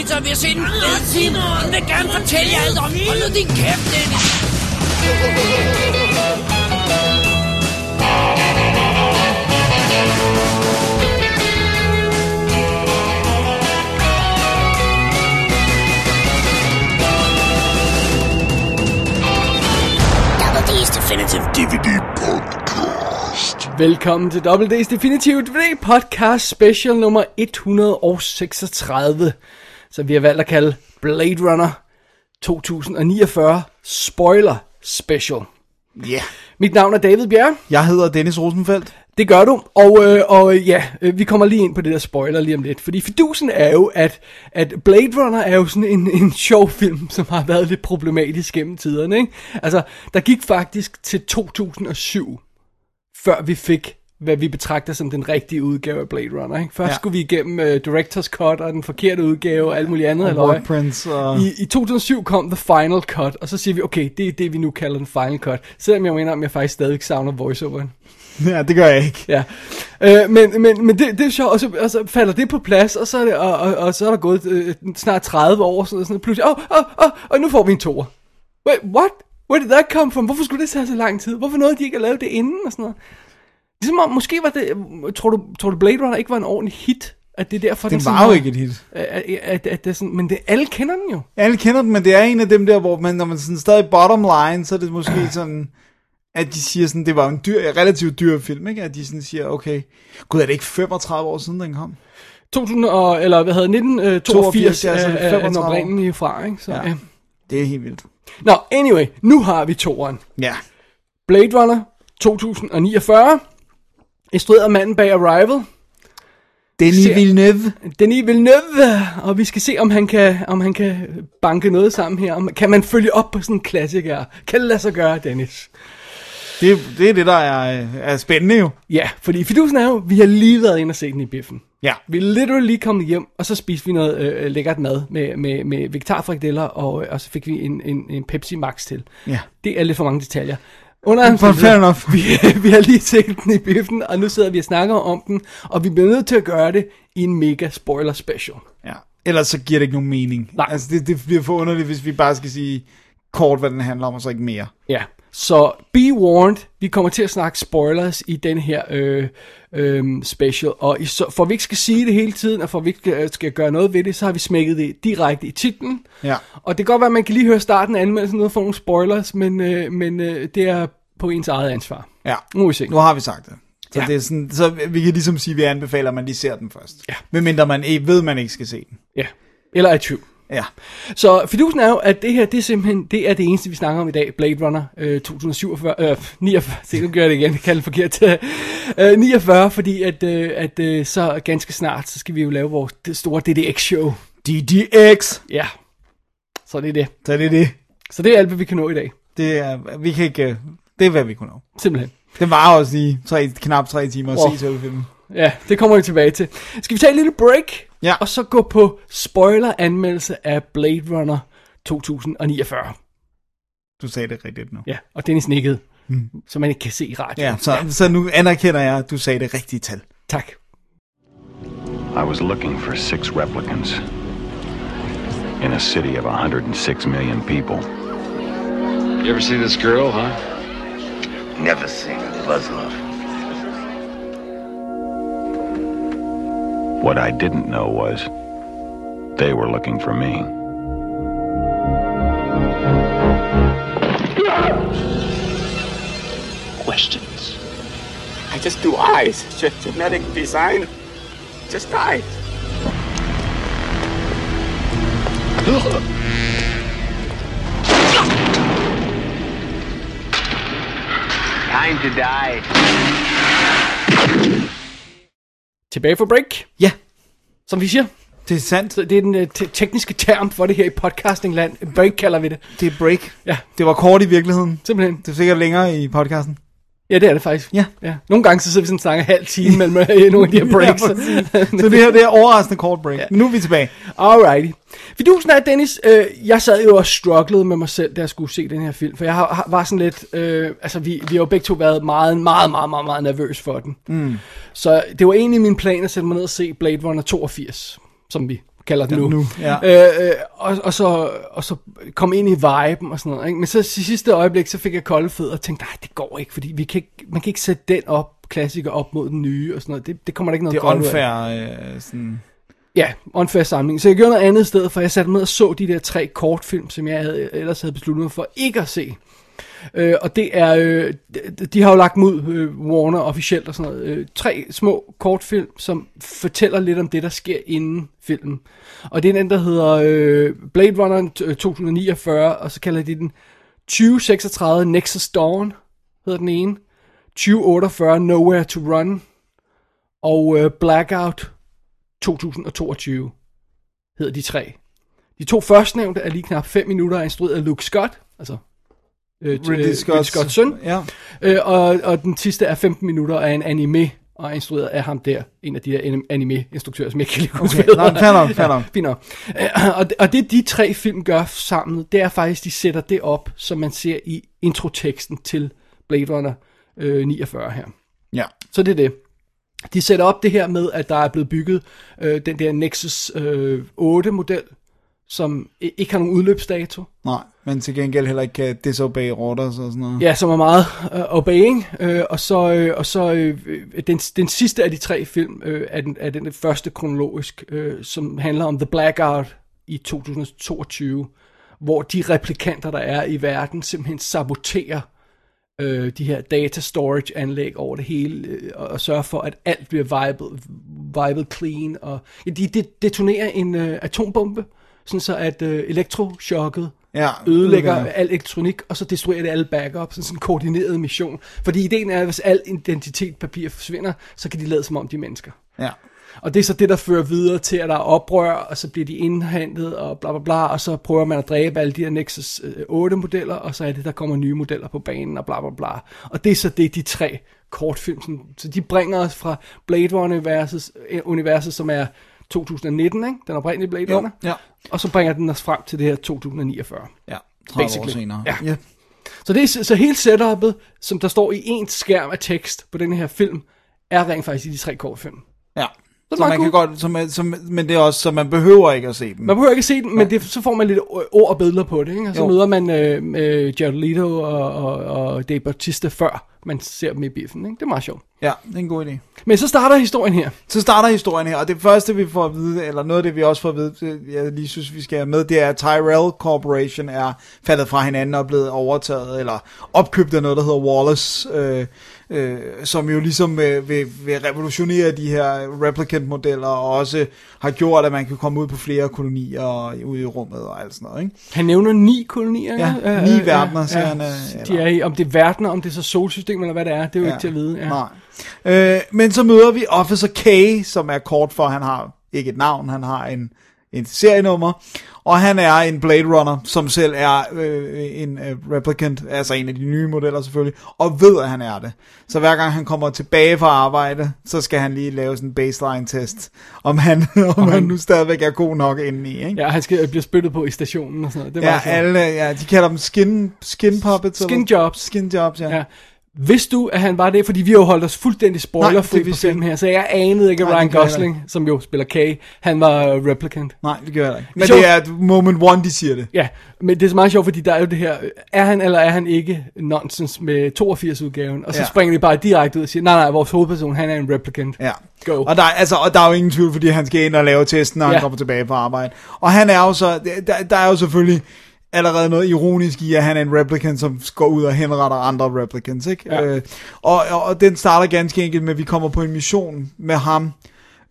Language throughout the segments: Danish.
lige spise pizza, og vi har set en film. Hun vil gerne fortælle jer alt om. Hold nu din kæft, Dennis. Double D's Definitive DVD Podcast. Velkommen til Double D's Definitive DVD Podcast Special nummer 136, som vi har valgt at kalde Blade Runner 2049 Spoiler Special. Ja. Yeah. Mit navn er David Bjerre. Jeg hedder Dennis Rosenfeldt. Det gør du, og, øh, og ja, øh, vi kommer lige ind på det der spoiler lige om lidt, fordi fidusen er jo, at, at Blade Runner er jo sådan en, en sjov film, som har været lidt problematisk gennem tiderne, ikke? Altså, der gik faktisk til 2007, før vi fik, hvad vi betragter som den rigtige udgave af Blade Runner, ikke? Først ja. Skulle vi igennem uh, Director's Cut og den forkerte udgave og alt muligt andet, Og halløj. Wordprints og... I, I 2007 kom The Final Cut, og så siger vi, okay, det er det, vi nu kalder den Final Cut. Selvom jeg mener, om jeg faktisk stadig savner voiceoveren. Ja, det gør jeg ikke. Ja, øh, men, men, men det, det er sjovt, og så, og så falder det på plads, og så er, det, og, og, og så er der gået øh, snart 30 år, sådan, sådan pludselig, åh, åh, åh, og nu får vi en toer. Wait, what? Where did that come from? Hvorfor skulle det tage så lang tid? Hvorfor nåede de ikke at lave det inden, og sådan noget? Ligesom om, måske var det, tror du, tror du Blade Runner ikke var en ordentlig hit? At det er derfor, Den sådan var jo har- ikke et hit. At, at, at, at det er sådan, men det, alle kender den jo. Alle kender den, men det er en af dem der, hvor man, når man sådan stadig bottom line, så er det måske sådan, at de siger sådan, det var en dyr, relativt dyr film, ikke? At de sådan siger, okay, gud, er det ikke 35 år siden, den kom? 2000 og, eller hvad hedder det, 1982 82, ja, så er, er er, er den 35 år. oprindelige fra, ikke? Så. Ja. ja. Det er helt vildt. Nå, anyway, nu har vi toeren. Ja. Blade Runner 2049, instrueret af manden bag Arrival, Denis Ser- Villeneuve. Denis Villeneuve, og vi skal se, om han kan, om han kan banke noget sammen her. Om, kan man følge op på sådan en klassiker? Kan det lade sig gøre, Dennis? Det, det er det, der er, er spændende jo. Ja, fordi fidusen er jo, vi har lige været inde og set den i biffen. Ja. Vi er literally lige kommet hjem, og så spiste vi noget øh, lækkert mad med, med, med vegetarfrikadeller, og, og så fik vi en, en, en Pepsi Max til. Ja. Det er lidt for mange detaljer. Under But fair enough. Vi, vi har lige set den i biffen, og nu sidder vi og snakker om den, og vi bliver nødt til at gøre det i en mega spoiler special. Ja. Ellers så giver det ikke nogen mening. Nej. Altså, det, det bliver for underligt, hvis vi bare skal sige kort, hvad den handler om, og så ikke mere. Ja, så be warned, vi kommer til at snakke spoilers i den her øh, øh, special, og i, så, for vi ikke skal sige det hele tiden, og for vi ikke skal, skal gøre noget ved det, så har vi smækket det direkte i titlen. Ja. Og det kan godt være, at man kan lige høre starten af anmeldelsen, at få nogle spoilers, men, øh, men øh, det er på ens eget ansvar. Ja. Nu vi se. Nu har vi sagt det. Så, Ja. det er sådan, så vi kan ligesom sige, at vi anbefaler, at man lige ser den først. Ja. Medmindre man ved, man ikke skal se den. Ja, eller er i tvivl. Ja. Så fidusen er jo, at det her, det er simpelthen, det er det eneste, vi snakker om i dag. Blade Runner øh, 2047, øh, 49, se nu gør jeg det igen, jeg kalder det forkert. øh, 49, fordi at, øh, at øh, så ganske snart, så skal vi jo lave vores store DDX-show. DDX. Ja, så det er det. Så det er det. Så det er alt, hvad vi kan nå i dag. Det er, vi kan ikke, øh, det er, hvad vi kunne nå. Simpelthen. Det var også lige tre, knap tre timer at Wow. se selve filmen. Ja, det kommer vi tilbage til. Skal vi tage et lille break? Ja. Og så gå på spoiler-anmeldelse af Blade Runner 2049. Du sagde det rigtigt nu. Ja, og Dennis nikkede, mm. så man ikke kan se i radioen. Ja, så, så nu anerkender jeg, at du sagde det rigtige tal. Tak. I was looking for six replicants in a city of 106 million people. You ever see this girl, huh? Never seen a Buzzlove. What I didn't know was they were looking for me. Questions. I just do eyes. Ge- genetic design. Just eyes. Time to die. Tilbage for break, Ja, som vi siger. det er sandt. Så det er den uh, te- tekniske term for det her i podcastingland. Break kalder vi det. Det er break. Ja, Det var kort i virkeligheden. simpelthen. Det er sikkert længere i podcasten. Ja, det er det faktisk. Ja. ja. Nogle gange så sidder vi sådan og snakker halv time mellem nogle af de her breaks. Ja, Så det her det er overraskende kort break. Ja. Nu er vi tilbage. Alrighty. Fidusen er, Dennis, øh, jeg sad jo og strugglede med mig selv, da jeg skulle se den her film. For jeg har, har, var sådan lidt, øh, altså vi, vi har jo begge to været meget, meget, meget, meget, meget nervøs for den. Mm. Så det var egentlig min plan at sætte mig ned og se Blade Runner 82, som vi kalder den nu. nu, ja. øh, øh, og, og, så, og så kom ind i viben og sådan noget. Ikke? Men så i sidste øjeblik, så fik jeg kolde fødder og tænkte, nej, det går ikke, fordi vi kan ikke, man kan ikke sætte den op, klassiker op mod den nye og sådan noget. Det, det kommer der ikke noget Det er godt ud af. unfair. Øh, sådan. Ja, unfair samling. Så jeg gjorde noget andet sted, for jeg satte mig og så de der tre kortfilm, som jeg havde, ellers havde besluttet mig for ikke at se. Øh, og det er, øh, de, de har jo lagt dem ud, øh, Warner officielt og sådan noget, øh, tre små kortfilm, som fortæller lidt om det, der sker inden filmen. Og det er den, der hedder øh, Blade Runner 2049, øh, og så kalder de den 2036 Nexus Dawn, hedder den ene. 2048 Nowhere to Run, og øh, Blackout 2022 hedder de tre. De to førstnævnte er lige knap 5 minutter instrueret af Luke Scott, altså øh, Ridley Ridley Scott's, Scotts søn. Ja. Øh, og, og den sidste er 15 minutter af en anime, og er instrueret af ham der, en af de der anim- anime-instruktører, som jeg kan lide huske. Okay, nå, fair nok, fair nok. Fint nok. Øh, og, det- og det de tre film gør sammen, det er faktisk, de sætter det op, som man ser i introteksten til Blade Runner øh, 49 her. ja. Så det er det. De sætter op det her med, at der er blevet bygget øh, den der Nexus øh, 8-model, som ikke har nogen udløbsdato. Nej, men til gengæld heller ikke kan disobey orders og sådan noget. Ja, som er meget uh, obeying. Uh, og så, uh, og så uh, den, den sidste af de tre film uh, er, den, er den første kronologisk, uh, som handler om The Blackout i 2022, hvor de replikanter, der er i verden, simpelthen saboterer øh, de her data storage anlæg over det hele, øh, og, og sørger for, at alt bliver vibet, vibet clean. Og, ja, de, de detonerer en øh, atombombe, sådan så at øh, elektrochokket Ja, ødelægger ødelægger. al elektronik, og så destruerer det alle backups, sådan en koordineret mission. Fordi ideen er, at hvis al identitet papir forsvinder, så kan de lade som om de er mennesker. Ja. Og det er så det, der fører videre til, at der er oprør, og så bliver de indhentet, og bla bla bla, og så prøver man at dræbe alle de her Nexus øh, 8-modeller, og så er det, der kommer nye modeller på banen, og bla bla bla. Og det er så det, de tre kortfilm, så de bringer os fra Blade Runner-universet, øh, universet, som er 2019, ikke? den oprindelige Blade Runner, ja. og så bringer den os frem til det her 2049. Ja, 30 år Basically. senere. Ja. ja. Så, det er, så hele setupet, som der står i en skærm af tekst på den her film, er rent faktisk i de tre kortfilm. ja. er Så meget man kan godt, så man, så, men det er også, så man behøver ikke at se dem. Man behøver ikke se den, men det, så får man lidt ord og billeder på det, ikke? Og så Jo. møder man øh, øh, Jared Leto og, og, og Dave Bautista før man ser dem i biffen, ikke? Det er meget sjovt. Ja, det er en god idé. Men så starter historien her. Så starter historien her, og det første vi får at vide, eller noget af det vi også får at vide, jeg lige synes vi skal have med, det er at Tyrell Corporation er faldet fra hinanden og blevet overtaget, eller opkøbt af noget, der hedder Wallace, øh, øh, som jo ligesom øh, vil, vil revolutionere de her replicant-modeller, og også har gjort, at man kan komme ud på flere kolonier ude i rummet og alt sådan noget, ikke? Han nævner ni kolonier. Ja, ni Øh, verdener, siger han, øh, De er i, om det er verdener, om det er så solsystem, eller hvad det er, det er jo ja. ikke til at vide. Ja. Nej. Øh, men så møder vi Officer K, som er kort for, han har ikke et navn, han har en, en serienummer, og han er en Blade Runner, som selv er øh, en øh, replicant, altså en af de nye modeller selvfølgelig, og ved, at han er det. Så hver gang han kommer tilbage fra arbejde, så skal han lige lave sådan en baseline test, om han, om han nu stadigvæk er god nok indeni, ikke? Ja, han skal blive spyttet på i stationen og sådan noget. Det var Ja, alle, ja, de kalder dem skin, skin puppets. Skin jobs. Skin jobs, ja. Ja. Vidste du, at han var det? Fordi vi har jo holdt os fuldstændig spoilerfri på filmen her, så jeg anede ikke, at Ryan Gosling, som jo spiller Kay, han var uh, replicant. Nej, det gør jeg ikke. Men det er moment one, de siger det. Ja, men det er så meget sjovt, fordi der er jo det her, øh, er han eller er han ikke nonsens med 82-udgaven? Og så Ja. springer de bare direkte ud og siger, nej, nej, vores hovedperson, han er en replicant. Ja. Go. Og der, er- altså, og der er jo ingen tvivl, fordi han skal ind og lave testen, når ja. han kommer tilbage på arbejde. Og han er jo så, der, der er jo selvfølgelig allerede noget ironisk i, at han er en replicant, som går ud og henretter andre replicants, ikke? Ja. Øh, og, og, og den starter ganske enkelt med, at vi kommer på en mission med ham,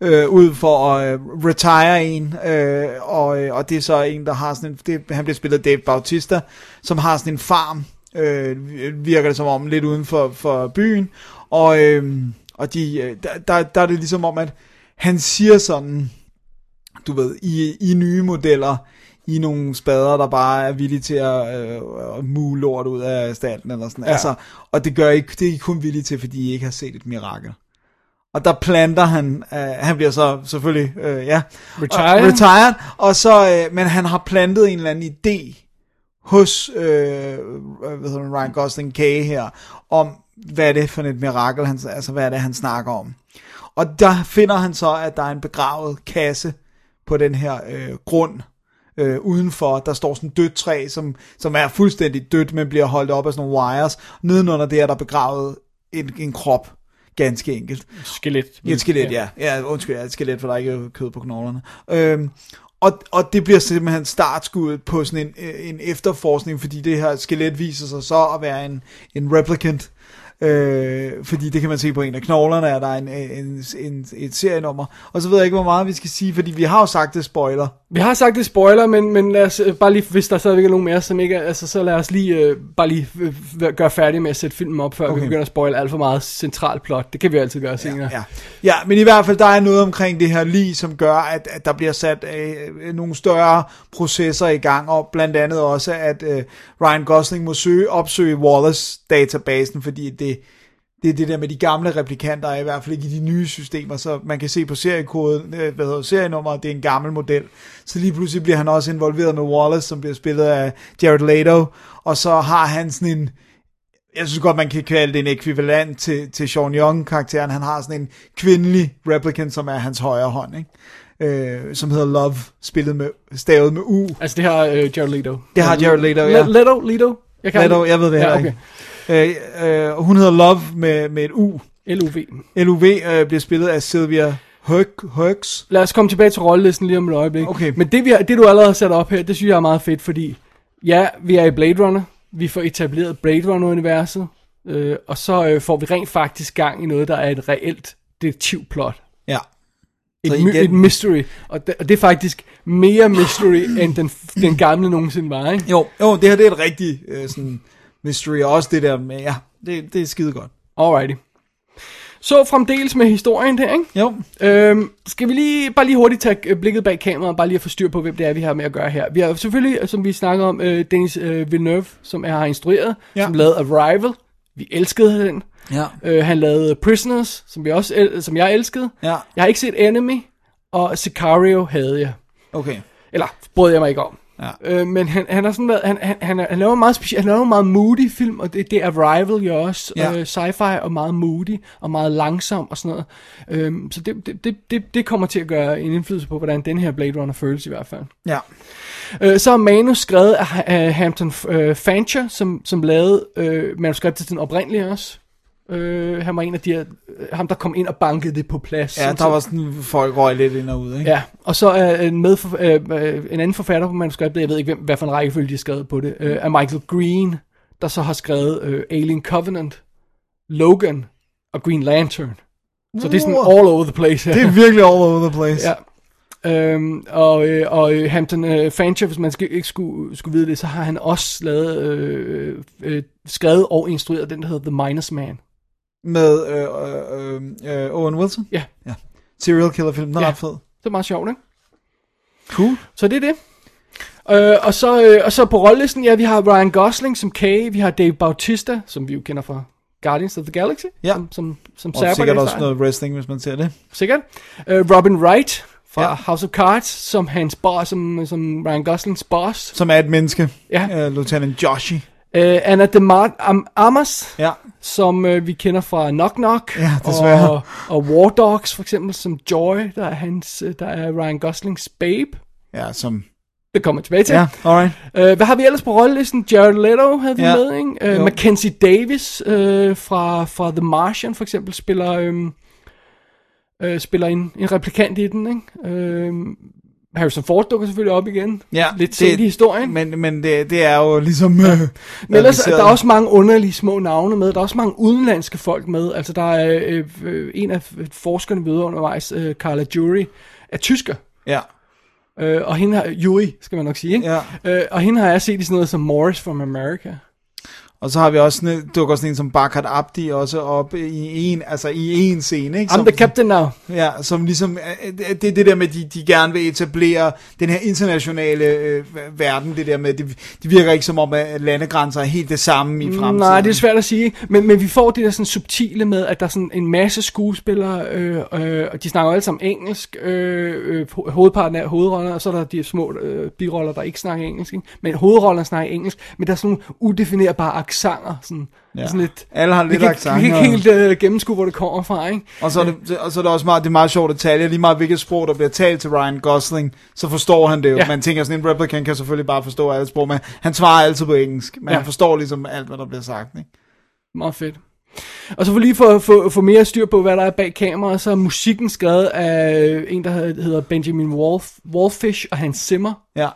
øh, ud for at øh, retire en, øh, og, øh, og det er så en, der har sådan en, det, han bliver spillet af Dave Bautista, som har sådan en farm, øh, virker det som om, lidt uden for, for byen, og, øh, og de, øh, der, der, der er det ligesom om, at han siger sådan, du ved, i, i nye modeller, i nogle spader, der bare er villige til at øh, mule lort ud af staten eller sådan. Ja. Altså, og det gør ikke, det er I kun villige til, fordi I ikke har set et mirakel. Og der planter han, øh, han bliver så selvfølgelig, øh, ja, Retired. Og, retired, og så, øh, men han har plantet en eller anden idé hos øh, hvad hedder Ryan Gosling K her, om hvad er det for et mirakel, han, altså hvad er det, han snakker om. Og der finder han så, at der er en begravet kasse på den her øh, grund øh, udenfor. Der står sådan et dødt træ, som, som er fuldstændig dødt, men bliver holdt op af sådan nogle wires. Nedenunder det er der begravet en, en krop, ganske enkelt. Skelet. Ja, et skelet, ja. ja. undskyld, ja, et skelet, for der er ikke kød på knoglerne. Øhm, og, og det bliver simpelthen startskuddet på sådan en, øh, en efterforskning, fordi det her skelet viser sig så at være en, en replicant. Øh, fordi det kan man se på en af knoglerne, er der en, en, en, et serienummer. Og så ved jeg ikke, hvor meget vi skal sige, fordi vi har jo sagt det spoiler. Vi har sagt det er spoiler, men, men lad os, øh, bare lige, hvis der stadigvæk er nogen mere, som ikke er, altså, så lad os lige, øh, bare lige øh, gøre færdig med at sætte filmen op, før okay. vi begynder at spoile alt for meget centralt plot. Det kan vi altid gøre senere. Ja. ja, men i hvert fald, der er noget omkring det her lige, som gør, at, at der bliver sat øh, nogle større processer i gang, og blandt andet også, at øh, Ryan Gosling må søge, opsøge Wallace-databasen, fordi det, det er det der med de gamle replikanter, er i hvert fald ikke i de nye systemer, så man kan se på seriekoden, øh, hvad hedder serienummeret, det er en gammel model. Så lige pludselig bliver han også involveret med Wallace, som bliver spillet af Jared Leto, og så har han sådan en, jeg synes godt, man kan kalde det en ekvivalent til, til Sean Young-karakteren. Han har sådan en kvindelig replicant, som er hans højre hånd, ikke? Øh, som hedder Love, spillet med, stavet med U. Altså det har øh, Jared Leto. Det har Jared Leto, ja. Le- Leto? Leto? Jeg Leto, jeg ved det ja, heller okay. ikke. Øh, øh, hun hedder Love med, med et U. LUV. LUV øh, bliver spillet af Sylvia Hurks. Lad os komme tilbage til rollelisten lige om et øjeblik. Okay. Men det, vi har, det du allerede har sat op her, det synes jeg er meget fedt, fordi ja, vi er i Blade Runner. Vi får etableret Blade Runner-universet. Øh, og så øh, får vi rent faktisk gang i noget, der er et reelt detektivplot. Ja. Et, igen- et mystery. Og det, og det er faktisk mere mystery, end den, den gamle nogensinde var, ikke? Jo, jo, det her det er et rigtigt øh, sådan mystery, og også det der med, ja, det, det er skide godt. Alrighty. Så fremdeles med historien der, ikke? Jo, Øhm, skal vi lige, bare lige hurtigt tage øh, blikket bag kameraet, bare lige at få styr på, hvem det er, vi har med at gøre her. Vi har selvfølgelig, som vi snakker om, øh, Denis øh, Villeneuve, som er har instrueret, Ja. som lavede Arrival. Vi elskede den. ja, Øh, han lavede Prisoners, som, vi også, el- som jeg elskede. ja, Jeg har ikke set Enemy, og Sicario havde jeg. okay. Eller, brød jeg mig ikke om. Ja. Øh, men han, han har sådan været, han, han, han, han laver meget speciel, han laver meget moody film, og det, det er Arrival jo også, Ja. øh, sci-fi og meget moody, og meget langsom og sådan noget. Øhm, så det, det, det, det, det kommer til at gøre en indflydelse på, hvordan den her Blade Runner føles i hvert fald. Ja, Øh, så er manus skrevet af, af Hampton øh, Fancher, som, som lavede øh, manuskriptet til den oprindelige også. Øh, han var en af de her, øh, ham der kom ind og bankede det på plads. ja Sådan der var sådan, folk røg lidt ind og ud, ikke? Ja, og så er en, medfor, øh, øh, en anden forfatter på manuskriptet, jeg ved ikke, hvem, hvad for en rækkefølge de har skrevet på det, øh, er Michael Green, der så har skrevet øh, Alien Covenant, Logan og Green Lantern. Så det er sådan all over the place her. Det er virkelig all over the place. Ja. Øhm, og, øh, og øh, Hampton øh, Fancher, hvis man skal, ikke skulle, skulle vide det, så har han også lavet, øh, øh, skrevet og instrueret den, der hedder The Minus Man. Med øh, øh, øh, Owen Wilson. Ja, Serial killer film, den er Ja. ret fed. det er meget sjovt, ikke? Cool. Så det er det. Øh, og, så, øh, og så på rollelisten, ja, vi har Ryan Gosling som Kay, vi har Dave Bautista, som vi jo kender fra Guardians of the Galaxy, Ja. som, som, som Og sikkert også noget wrestling, hvis man ser det. Sikkert. Øh, Robin Wright fra Ja. ja. House of Cards, som hans boss, som, som Ryan Goslings boss. Som er et menneske. Ja. Uh, Lieutenant Joshi. Øh, Anna de Mar- Am- Amas, Ja. Som øh, vi kender fra Knock Knock. Ja, desværre. Og, og War Dogs for eksempel, som Joy, der er, hans, øh, der er Ryan Goslings babe. Ja, som... Det kommer tilbage til. Ja, alright. Øh, hvad har vi ellers på rollelisten? Jared Leto havde vi Ja. med, ikke? Øh, Jo. Mackenzie Davis øh, fra, fra The Martian for eksempel spiller, øh, øh, spiller en, en replikant i den, ikke? Øh, Harrison Ford dukker selvfølgelig op igen. Ja, Lidt sent i historien. Men, men det, det er jo ligesom... Øh, Men ellers, der er også mange underlige små navne med. Der er også mange udenlandske folk med. Altså, der er øh, øh, en af forskerne ved undervejs, øh, Carla Jury, er tysker. Ja, Øh, og hende har, Yuri, skal man nok sige, ikke? Ja. Øh, og hende har jeg set i sådan noget som Morris from America. Og så har vi også sådan, dukker sådan en som Bakat Abdi også op i en, altså i en scene, ikke? I'm Som, the captain now. Ja, som ligesom, øh, det er det der med, de, de gerne vil etablere den her internationale øh, verden, det der med, det, det virker ikke som om, at landegrænser er helt det samme i fremtiden. Nej, det er svært at sige, men, men vi får det der sådan subtile med, at der er sådan en masse skuespillere, øh, øh, og de snakker alle sammen engelsk, øh, øh, ho- hovedparten af hovedrollerne, og så er der de små øh, biroller, der ikke snakker engelsk, ikke? men hovedrollerne snakker engelsk, men der er sådan nogle udefinerbare aksanger, sådan, ja. sådan lidt, Alle har lidt accent, vi kan ikke helt øh, gennemskue, hvor det kommer fra, ikke? Og så, er det, og så er det også meget, det er meget sjovt detalje, lige meget hvilket sprog, der bliver talt til Ryan Gosling, så forstår han det jo. Ja. Man tænker sådan, en replicant kan selvfølgelig bare forstå alle sprog, men han svarer altid på engelsk, men Ja. han forstår ligesom alt, hvad der bliver sagt. Ikke? Meget fedt. Og så for lige for at få, få mere styr på, hvad der er bag kameraet, så er musikken skrevet af en, der hedder Benjamin Wolf, Wolfish og Hans Zimmer, Ja,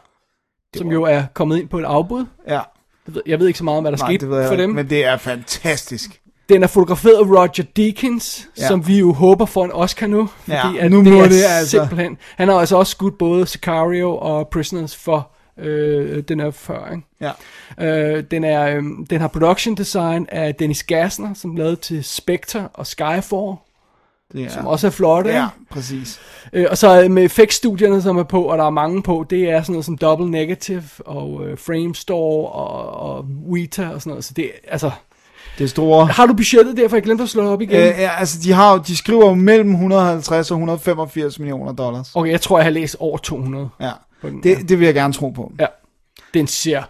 som jo er kommet ind på et afbud. ja. Jeg ved, jeg ved ikke så meget om, hvad der Nej, skete det ved jeg for dem. men det er fantastisk. Den er fotograferet af Roger Deakins, ja. Ja. som vi jo håber får en Oscar nu. Fordi Ja, at nu det må er det altså. Simpelthen. Han har altså også skudt både Sicario og Prisoners for øh, den er før. Ikke? Ja. Øh, den, er, øh, den har production design af Dennis Gassner, som lavede til Spectre og Skyfall, Det er, som også er flotte. Ja, ikke? præcis. Øh, og så med effektstudierne, som er på, og der er mange på, det er sådan noget som Double Negative og øh, Framestore og, og Weta og sådan noget. Så det altså... Det er store... Har du budgettet der, for jeg glemte at slå op igen? Øh, ja, altså, de, har, jo- de skriver jo mellem 150 og 185 millioner dollars. Okay, jeg tror, jeg har læst over 200. Ja, på den, ja. det, det vil jeg gerne tro på. Ja. Den ser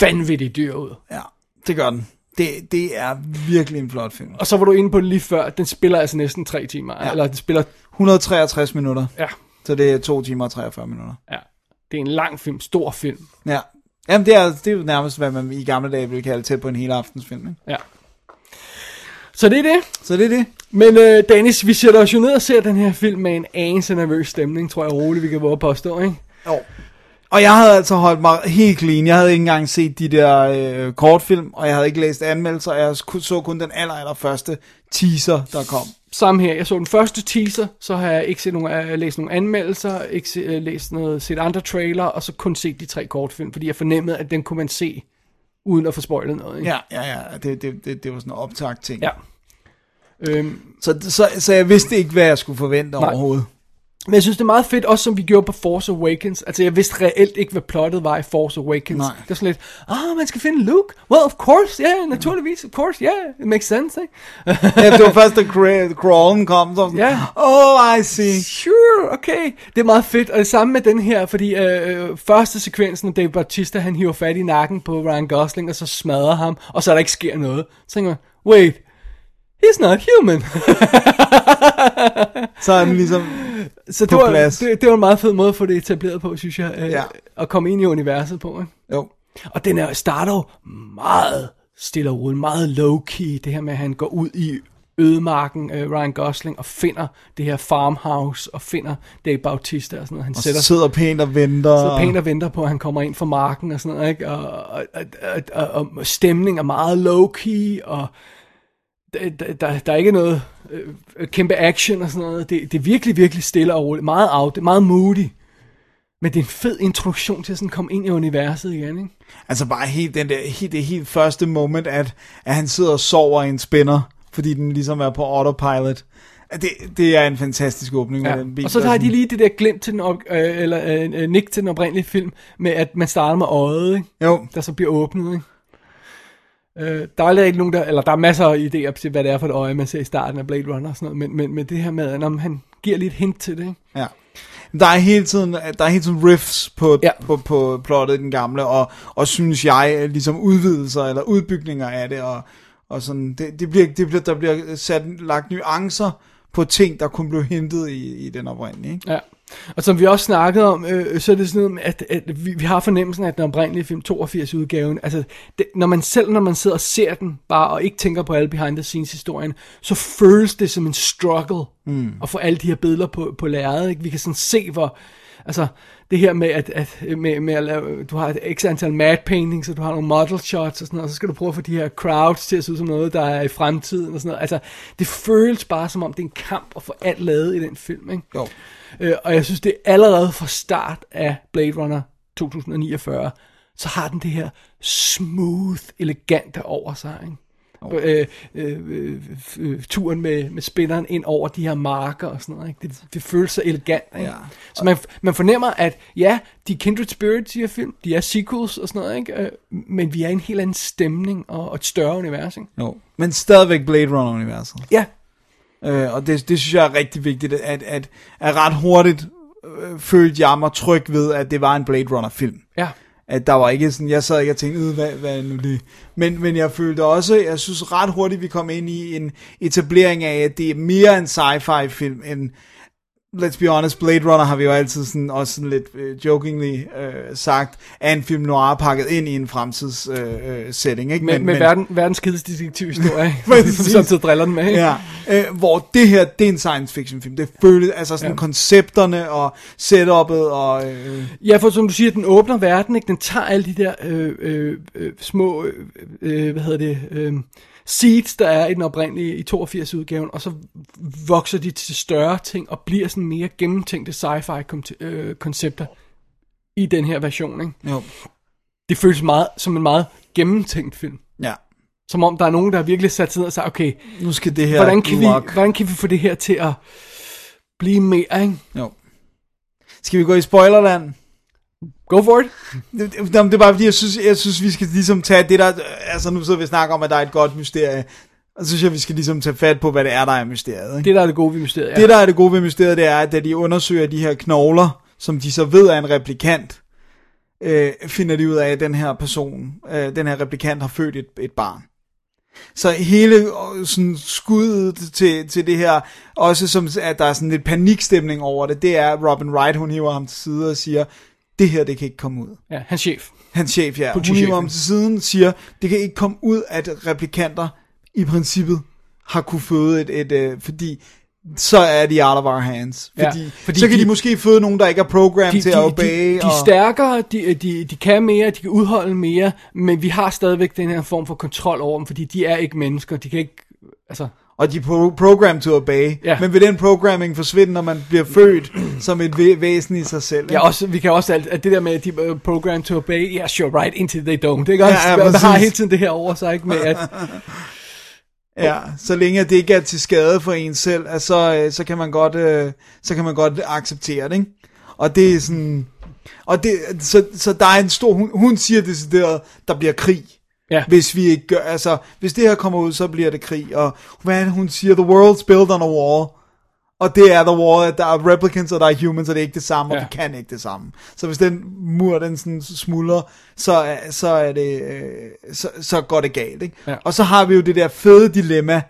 vanvittigt dyr ud. Ja, det gør den. Det, det er virkelig en flot film. Og så var du inde på det lige før, den spiller altså næsten tre timer. Ja. Eller den spiller, 163 minutter, ja, så det er 2 timer og 43 minutter. ja. Det er en lang film, stor film. Ja. Jamen, det er, det er jo nærmest, hvad man i gamle dage ville kalde til på en hele aftensfilm. Ikke? Ja. Så det er det. Så det er det. Men øh, Dennis, vi sætter os jo ned og ser den her film med en anelse nervøs stemning, tror jeg roligt, vi kan våge at påstå, ikke? Jo. Og jeg havde altså holdt mig helt clean. Jeg havde ikke engang set de der øh, kortfilm, og jeg havde ikke læst anmeldelser. Jeg så kun den aller, aller første teaser, der kom. Samme her. Jeg så den første teaser, så har jeg ikke set nogen, øh, læst nogen anmeldelser, ikke se, øh, læst noget, set andre trailer, og så kun set de tre kortfilm, fordi jeg fornemmede, at den kunne man se, uden at få spoilet noget. Ikke? Ja, ja, ja. Det, det, det, det var sådan en optagt ting. ja. Øhm, Så, så, så jeg vidste ikke, hvad jeg skulle forvente Nej. overhovedet. Men jeg synes, det er meget fedt, også som vi gjorde på Force Awakens. Altså, jeg vidste reelt ikke, hvad plottet var i Force Awakens. Nej. Det var sådan lidt, ah, man skal finde Luke. Well, of course, yeah, naturligvis, of course, yeah, it makes sense, ikke? ja, det var først, da cra- crawlen kom, så sådan, Ja. oh, I see. Sure, okay. Det er meget fedt, og det samme med den her, fordi øh, øh, første sekvensen af Dave Bautista, han hiver fat i nakken på Ryan Gosling, og så smadrer ham, og så er der ikke sker noget. Så tænker man, wait, he's not human. Så er den ligesom, så det var, plads. det, det var en meget fed måde at få det etableret på, synes jeg, øh, Ja. at komme ind i universet på, ikke? jo, Og den er, starter jo meget stille og roligt, meget low-key, det her med, at han går ud i ødemarken, øh, Ryan Gosling, og finder det her farmhouse, og finder Dave Bautista og sådan noget. Han og sætter sidder pænt og venter. så pænt og venter på, at han kommer ind fra marken og sådan noget, ikke? Og, og, og, og, og, og stemning er meget low-key, og der, der, der, er ikke noget øh, kæmpe action og sådan noget. Det, det er virkelig, virkelig stille og roligt. Meget out, det er meget moody. Men det er en fed introduktion til at sådan komme ind i universet igen, ikke? Altså bare helt den der, helt, det helt første moment, at, at han sidder og sover i en spinner, fordi den ligesom er på autopilot. Det, det er en fantastisk åbning Ja. med den bil. Og så der har de lige det der glimt til den, op, øh, eller øh, nik til den oprindelige film, med at man starter med øjet, ikke? Jo, der så bliver åbnet, ikke? Øh, der er ikke nogen, der, eller der er masser af idéer til, hvad det er for et øje, man ser i starten af Blade Runner og sådan noget, men, men, men det her med, at han giver lidt hint til det, ikke? ja. Der er hele tiden, der er hele tiden riffs på, Ja. ja. på, på plottet i den gamle, og, og synes jeg, ligesom udvidelser eller udbygninger af det, og, og sådan, det, det bliver, det bliver, der bliver sat, lagt nuancer på ting, der kun blev hentet i, i den oprindelige, ikke? Ja. Og som vi også snakkede om, øh, så er det sådan noget, at, at vi, vi har fornemmelsen af, at den oprindelige film 82 udgaven, altså det, når man selv, når man sidder og ser den bare, og ikke tænker på alle behind the scenes historien, så føles det som en struggle mm. at få alle de her billeder på, på lærredet, ikke? Vi kan sådan se, hvor, altså det her med, at, at med, med at lave, du har et x antal mad paintings, og du har nogle model shots og sådan noget, og så skal du prøve at få de her crowds til at se ud som noget, der er i fremtiden og sådan noget. Altså, det føles bare som om, det er en kamp at få alt lavet i den film, ikke? Jo. Øh, og jeg synes, det er allerede fra start af Blade Runner 2049, så har den det her smooth, elegante over sig, ikke? Øh, øh, øh, turen med, med spilleren ind over de her marker og sådan noget. Ikke? Det, det føles så elegant. Ikke? Ja. Så man, man fornemmer, at ja, de er kindred spirits, de her film, de er sequels og sådan noget, ikke? Øh, men vi er i en helt anden stemning og, og et større univers. Ikke? Jo. Men stadigvæk Blade Runner-universet. Ja, Øh, og det, det synes jeg er rigtig vigtigt, at, at, at ret hurtigt øh, følte jeg mig tryg ved, at det var en Blade Runner-film. ja. At der var ikke sådan, jeg sad ikke og tænkte, "Øh, hvad, hvad er nu det? Men, men jeg følte også, jeg synes ret hurtigt, vi kom ind i en etablering af, at det er mere en sci-fi film, end, let's be honest, Blade Runner har vi jo altid sådan, også sådan lidt uh, jokingly uh, sagt, er en film noir pakket ind i en fremtids uh, uh, setting, ikke? Med, med verden, verdens kedeligste detektivhistorie, som samtidig driller den med. Ikke? Ja, øh, hvor det her, det er en science fiction film. Det føles, altså sådan Ja. ja. koncepterne og setup'et og... Øh, Ja, for som du siger, den åbner verden, ikke? Den tager alle de der øh, øh, øh, små, øh, øh, hvad hedder det, øh, seeds, der er i den oprindelige, i 82 udgaven, og så vokser de til større ting, og bliver sådan mere gennemtænkte sci-fi øh, koncepter i den her version, ikke? jo, Det føles meget som en meget gennemtænkt film. ja. Som om der er nogen, der har virkelig sat sig ned og sagt, okay, Nu skal det her hvordan kan, vi, hvordan kan vi få det her til at blive mere, ikke? Jo. Skal vi gå i spoilerland? Go for it. Det, det, det er bare fordi, jeg synes, jeg synes, vi skal ligesom tage det der... Altså, nu sidder vi og snakker om, at der er et godt mysterie. Og så synes jeg, vi skal ligesom tage fat på, hvad det er, der er mysteriet. Ikke? Det, der er det gode ved mysteriet. Ja. Det, der er det gode ved mysteriet, det er, at da de undersøger de her knogler, som de så ved er en replikant, øh, finder de ud af, at den her person, øh, den her replikant har født et, et barn. Så hele øh, sådan skuddet til, til det her, også som at der er sådan lidt panikstemning over det, det er at Robin Wright, hun hiver ham til side og siger, det her, det kan ikke komme ud. ja, hans chef. Hans chef, ja. Hun hiver ham til siden siger, det kan ikke komme ud, at replikanter i princippet har kunne føde et, et øh, fordi så er de out of our hands. Ja, Fordi, fordi så kan de, de- måske føde nogen, der ikke er programmet de, til at de, obey. de, de er og, stærkere, de, de, de kan mere, de kan udholde mere, men vi har stadigvæk den her form for kontrol over dem, fordi de er ikke mennesker, de kan ikke, altså, og de er pro- programmed to obey. Ja. Men vil den programming forsvinde, når man bliver født som et væ- væsen i sig selv? ja, også, vi kan også, alt, at det der med, at de er programmed to obey, yeah, sure, right, until they don't, ikke også? Ja, ja, Man har hele tiden det her over sig, ikke, med at, Ja, så længe det ikke er til skade for en selv, at så, øh, så, kan man godt, øh, så kan man godt acceptere det, ikke? Og det er sådan... Og det, så, så der er en stor... Hun, hun siger decideret, der bliver krig. Ja, Hvis vi ikke gør... Altså, hvis det her kommer ud, så bliver det krig. Og hvad hun siger? The world's built on a wall. Og det er the wall, at der er replicants, og der er humans, og det er ikke det samme, og Ja. vi kan ikke det samme. Så hvis den mur, den sådan smuldrer, så, så er det, øh, så, så går det galt, ikke? Ja. Og så har vi jo det der fede dilemma,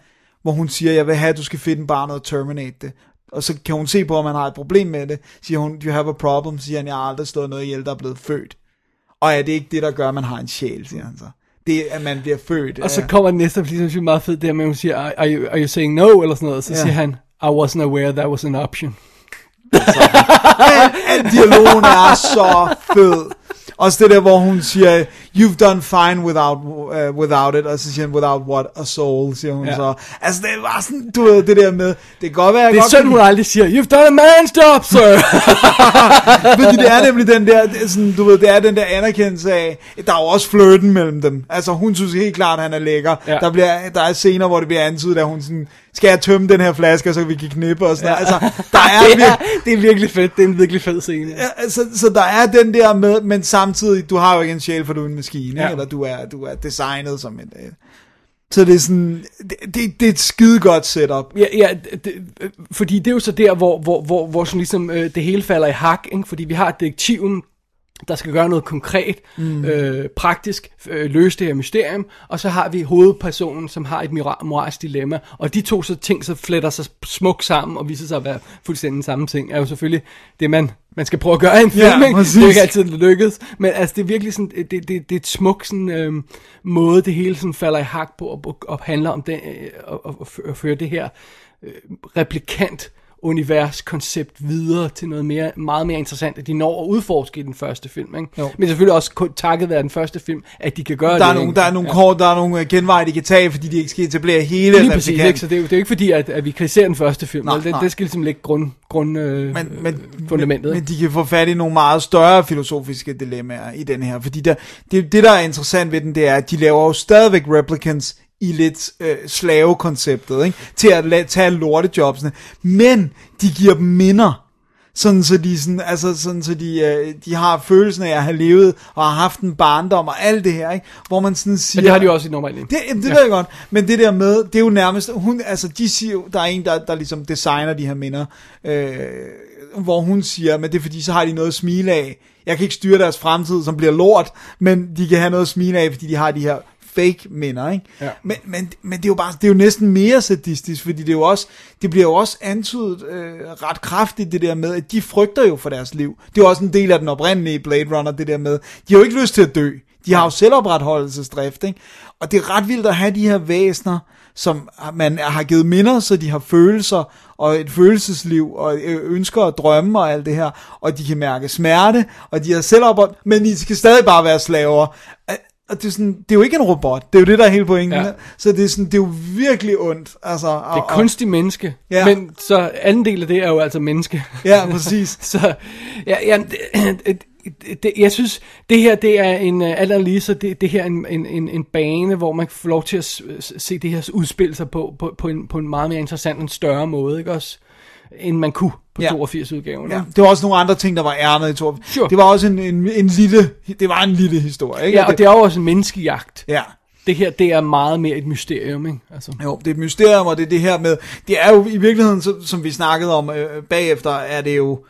hvor hun siger, jeg vil have, at du skal finde barnet og terminate det. Og så kan hun se på, om han har et problem med det. Siger hun, you have a problem, siger han, jeg har aldrig slået noget ihjel, der er blevet født. Og er det ikke det, der gør, at man har en sjæl, siger han så. Det er, at man bliver født. og så kommer den næste, fordi det er meget fedt, det her med, at hun siger, are you, are you saying no, eller sådan noget, så Ja. siger han, I wasn't aware that was an option. Al dialogen er så fed. Også det der, hvor hun siger, you've done fine without, uh, without it, og så siger hun, without what, a soul, siger hun Ja. så. Altså, det var sådan, du ved, det der med, det kan godt være, jeg Det er godt synd, hun aldrig siger, you've done a man's job, sir. Fordi det er nemlig den der, det er sådan, du ved, det er den der anerkendelse af, der er jo også flirten mellem dem. Altså, hun synes helt klart, at han er lækker. Ja. Der, bliver, der er scener, hvor det bliver antydet, at hun sådan, skal jeg tømme den her flaske, så vi kan knippe og sådan ja. Altså, der er, det, er, det er virkelig fedt, det er en virkelig fed scene. Ja, altså, så der er den der med, men samtidig, du har jo ikke en sjæl, for du er en maskine, Ja. eller du er, du er designet som et... øh, Så det er sådan, det, det, det er et skide godt setup. Ja, ja det, fordi det er jo så der, hvor, hvor, hvor, hvor sådan ligesom, øh, det hele falder i hak, ikke? fordi vi har detektiven, der skal gøre noget konkret, mm. øh, praktisk, øh, løse det her mysterium, og så har vi hovedpersonen, som har et mora- moralsk dilemma, og de to så ting, så fletter sig smukt sammen, og viser sig at være fuldstændig den samme ting, er jo selvfølgelig det, man, man skal prøve at gøre i en film, Ja, ikke? præcis. det er ikke altid lykkes, men altså det er virkelig sådan, det, det, det er et smukt sådan, øh, måde, det hele sådan falder i hak på, og, og handler om det, øh, og, og, og føre det her øh, replikant universkoncept videre til noget mere, meget mere interessant, at de når at udforske i den første film. Ikke? Jo. Men selvfølgelig også kun takket være den første film, at de kan gøre Der er det. nogle, ikke? der er nogle kort, der er nogle øh, genveje, de kan tage, fordi de ikke skal etablere hele Lige præcis, ikke? så det er, jo, det er jo ikke fordi, at, at vi kritiserer den første film. Nej, det, nej. det skal ligesom lægge grund, grund øh, men, men, fundamentet. Men, men de kan få fat i nogle meget større filosofiske dilemmaer i den her. Fordi der, det, det, der er interessant ved den, det er, at de laver jo stadigvæk replicants i lidt øh, slavekonceptet, ikke? Til at la- tage lortejobsene. Men de giver dem minder. Sådan så de, sådan, altså, sådan, så de, øh, de har følelsen af at have levet og har haft en barndom og alt det her, ikke? Hvor man sådan siger... Men det har de jo også i normalt. Det, det ja. ved jeg godt, men det der med, det er jo nærmest, hun, altså de siger der er en, der, der ligesom designer de her minder, øh, hvor hun siger, men det er fordi, så har de noget at smile af. Jeg kan ikke styre deres fremtid, som bliver lort, men de kan have noget at smile af, fordi de har de her fake minder, ikke? Ja. Men, men, men det er jo bare, det er jo næsten mere sadistisk, fordi det er jo også, det bliver jo også antydet øh, ret kraftigt, det der med, at de frygter jo for deres liv. Det er jo også en del af den oprindelige Blade Runner, det der med, de har jo ikke lyst til at dø. De har jo selvopretholdelsesdrift, ikke? Og det er ret vildt at have de her væsener, som man har givet minder, så de har følelser og et følelsesliv og øh, ønsker og drømme og alt det her, og de kan mærke smerte, og de har selvopret, men de skal stadig bare være slaver. Og det er, sådan, det er jo ikke en robot, det er jo det, der er hele pointen. Ja. Så det er, sådan, det er jo virkelig ondt. Altså, Det er kunstig menneske, Ja. men så anden del af det er jo altså menneske. Ja, præcis. så ja, ja, det, det, jeg synes, det her, det er en, øh, alt andet lige, så det, det her er en, en, en, en bane, hvor man kan få lov til at se det her udspille sig på, på, på, en, på en meget mere interessant og større måde, ikke også? End man kunne på Ja. 82-udgaven. Ja, det var også nogle andre ting, der var ærnet i Thor. Sure. Det var også en, en, en lille, det var en lille historie, ikke? ja, og det er jo også en menneskejagt. ja. Det her, det er meget mere et mysterium, ikke? Altså. Jo, det er et mysterium, og det er det her med, det er jo i virkeligheden, så, som vi snakkede om øh, bagefter, er det jo,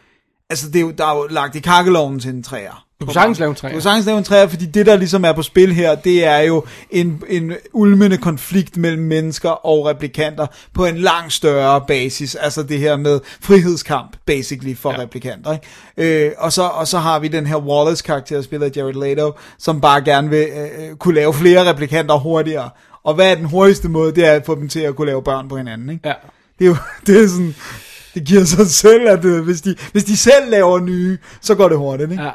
altså det er jo, der er jo lagt i kakkeloven til en træer. Du kan sagtens lave en træer. Du kan sagtens lave en træer, fordi det, der ligesom er på spil her, det er jo en, en ulmende konflikt mellem mennesker og replikanter på en langt større basis. Altså det her med frihedskamp, basically, for ja. replikanter. Ikke? Øh, og, så, og så har vi den her Wallace-karakter, spillet af Jared Leto, som bare gerne vil øh, kunne lave flere replikanter hurtigere. Og hvad er den hurtigste måde? Det er at få dem til at kunne lave børn på hinanden. Ikke? Ja. Det er jo det er sådan, det giver sig selv, at øh, hvis, de, hvis de selv laver nye, så går det hurtigt. Ikke? Ja.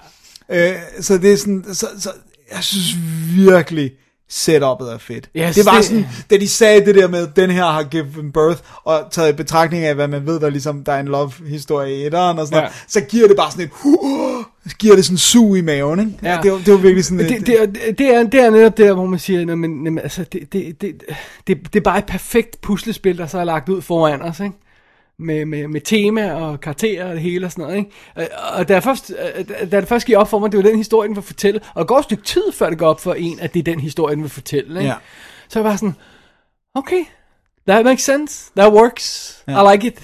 Øh, så det er sådan, så, så jeg synes virkelig, setup'et er fedt. Yes, det var det- sådan, da de sagde det der med, den her har given birth, og taget i betragtning af, hvad man ved, der ligesom, der er en love-historie i etteren og sådan Ja. noget, så giver det bare sådan et, uh, giver det sådan en sug i maven, ikke? Ja. Det, var, det var virkelig sådan Men et, det, det, er, det, er, det er netop der, hvor man siger, "Nå, men, men, altså, det, det, det, det, det er bare et perfekt puslespil, der så er lagt ud foran os, ikke? Med, med, med tema og karakterer og det hele og sådan noget, ikke? Og- Og da, jeg først, øh, da det først gik op for mig, det var den historie, den vil fortælle, og der går et stykke tid, før det går op for en, at det er den historie, den vil fortælle, ikke? Ja. Så jeg var sådan, okay, that makes sense, that works, Ja. I like it,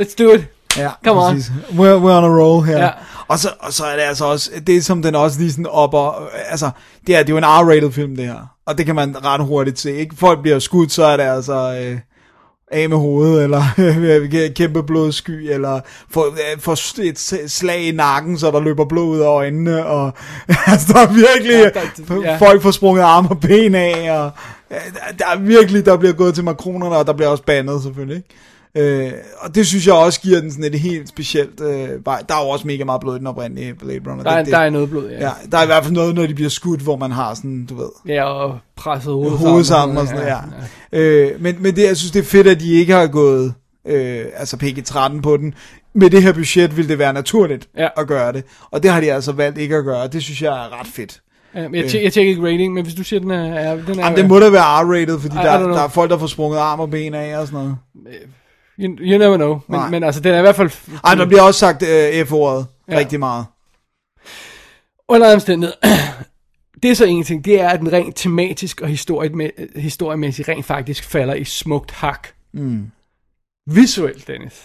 let's do it. Ja, Come on. præcis. We're, we're on a roll her. Ja. Og, så, og så er det altså også, det som den også lige sådan op og, altså, det er, det er jo en R-rated film, det her. Og det kan man ret hurtigt se, ikke? Folk bliver skudt, så er det altså, øh, af med hovedet, eller kæmpe blodsky, eller få, øh, få et slag i nakken, så der løber blod ud af øjnene, og altså, der er virkelig, Ja, der- ja. folk får sprunget arme og ben af, og der, der er virkelig, der bliver gået til makronerne, og der bliver også bandet selvfølgelig, ikke? Øh, og det synes jeg også giver den sådan et helt specielt øh, vej. Der er jo også mega meget blod i den oprindelige Blade Runner. Der er, det, det, der er noget blod, ja. ja, der er i hvert fald noget, når de bliver skudt, hvor man har sådan, du ved, Ja, og presset hovedet, hovedet sammen og sådan noget, ja. Øh, men, men det, jeg synes, det er fedt, at de ikke har gået øh, altså PG-13 på den. Med det her budget ville det være naturligt Ja. at gøre det. Og det har de altså valgt ikke at gøre. Det synes jeg er ret fedt. Ja, men jeg, tjek, jeg tjekker ikke rating, men hvis du siger, den er... er den er Jamen, det må da være R-rated, fordi I- der, der er folk, der får sprunget arm og ben af og sådan noget. You, you never know. Men, Nej. men altså, den er i hvert fald... Ej, der bliver også sagt øh, F-ordet Ja. rigtig meget. Under alle omstændigheder, det er så en ting, det er, at den rent tematisk og historiemæ- historiemæssigt rent faktisk falder i smukt hak. Mm. Visuelt, Dennis.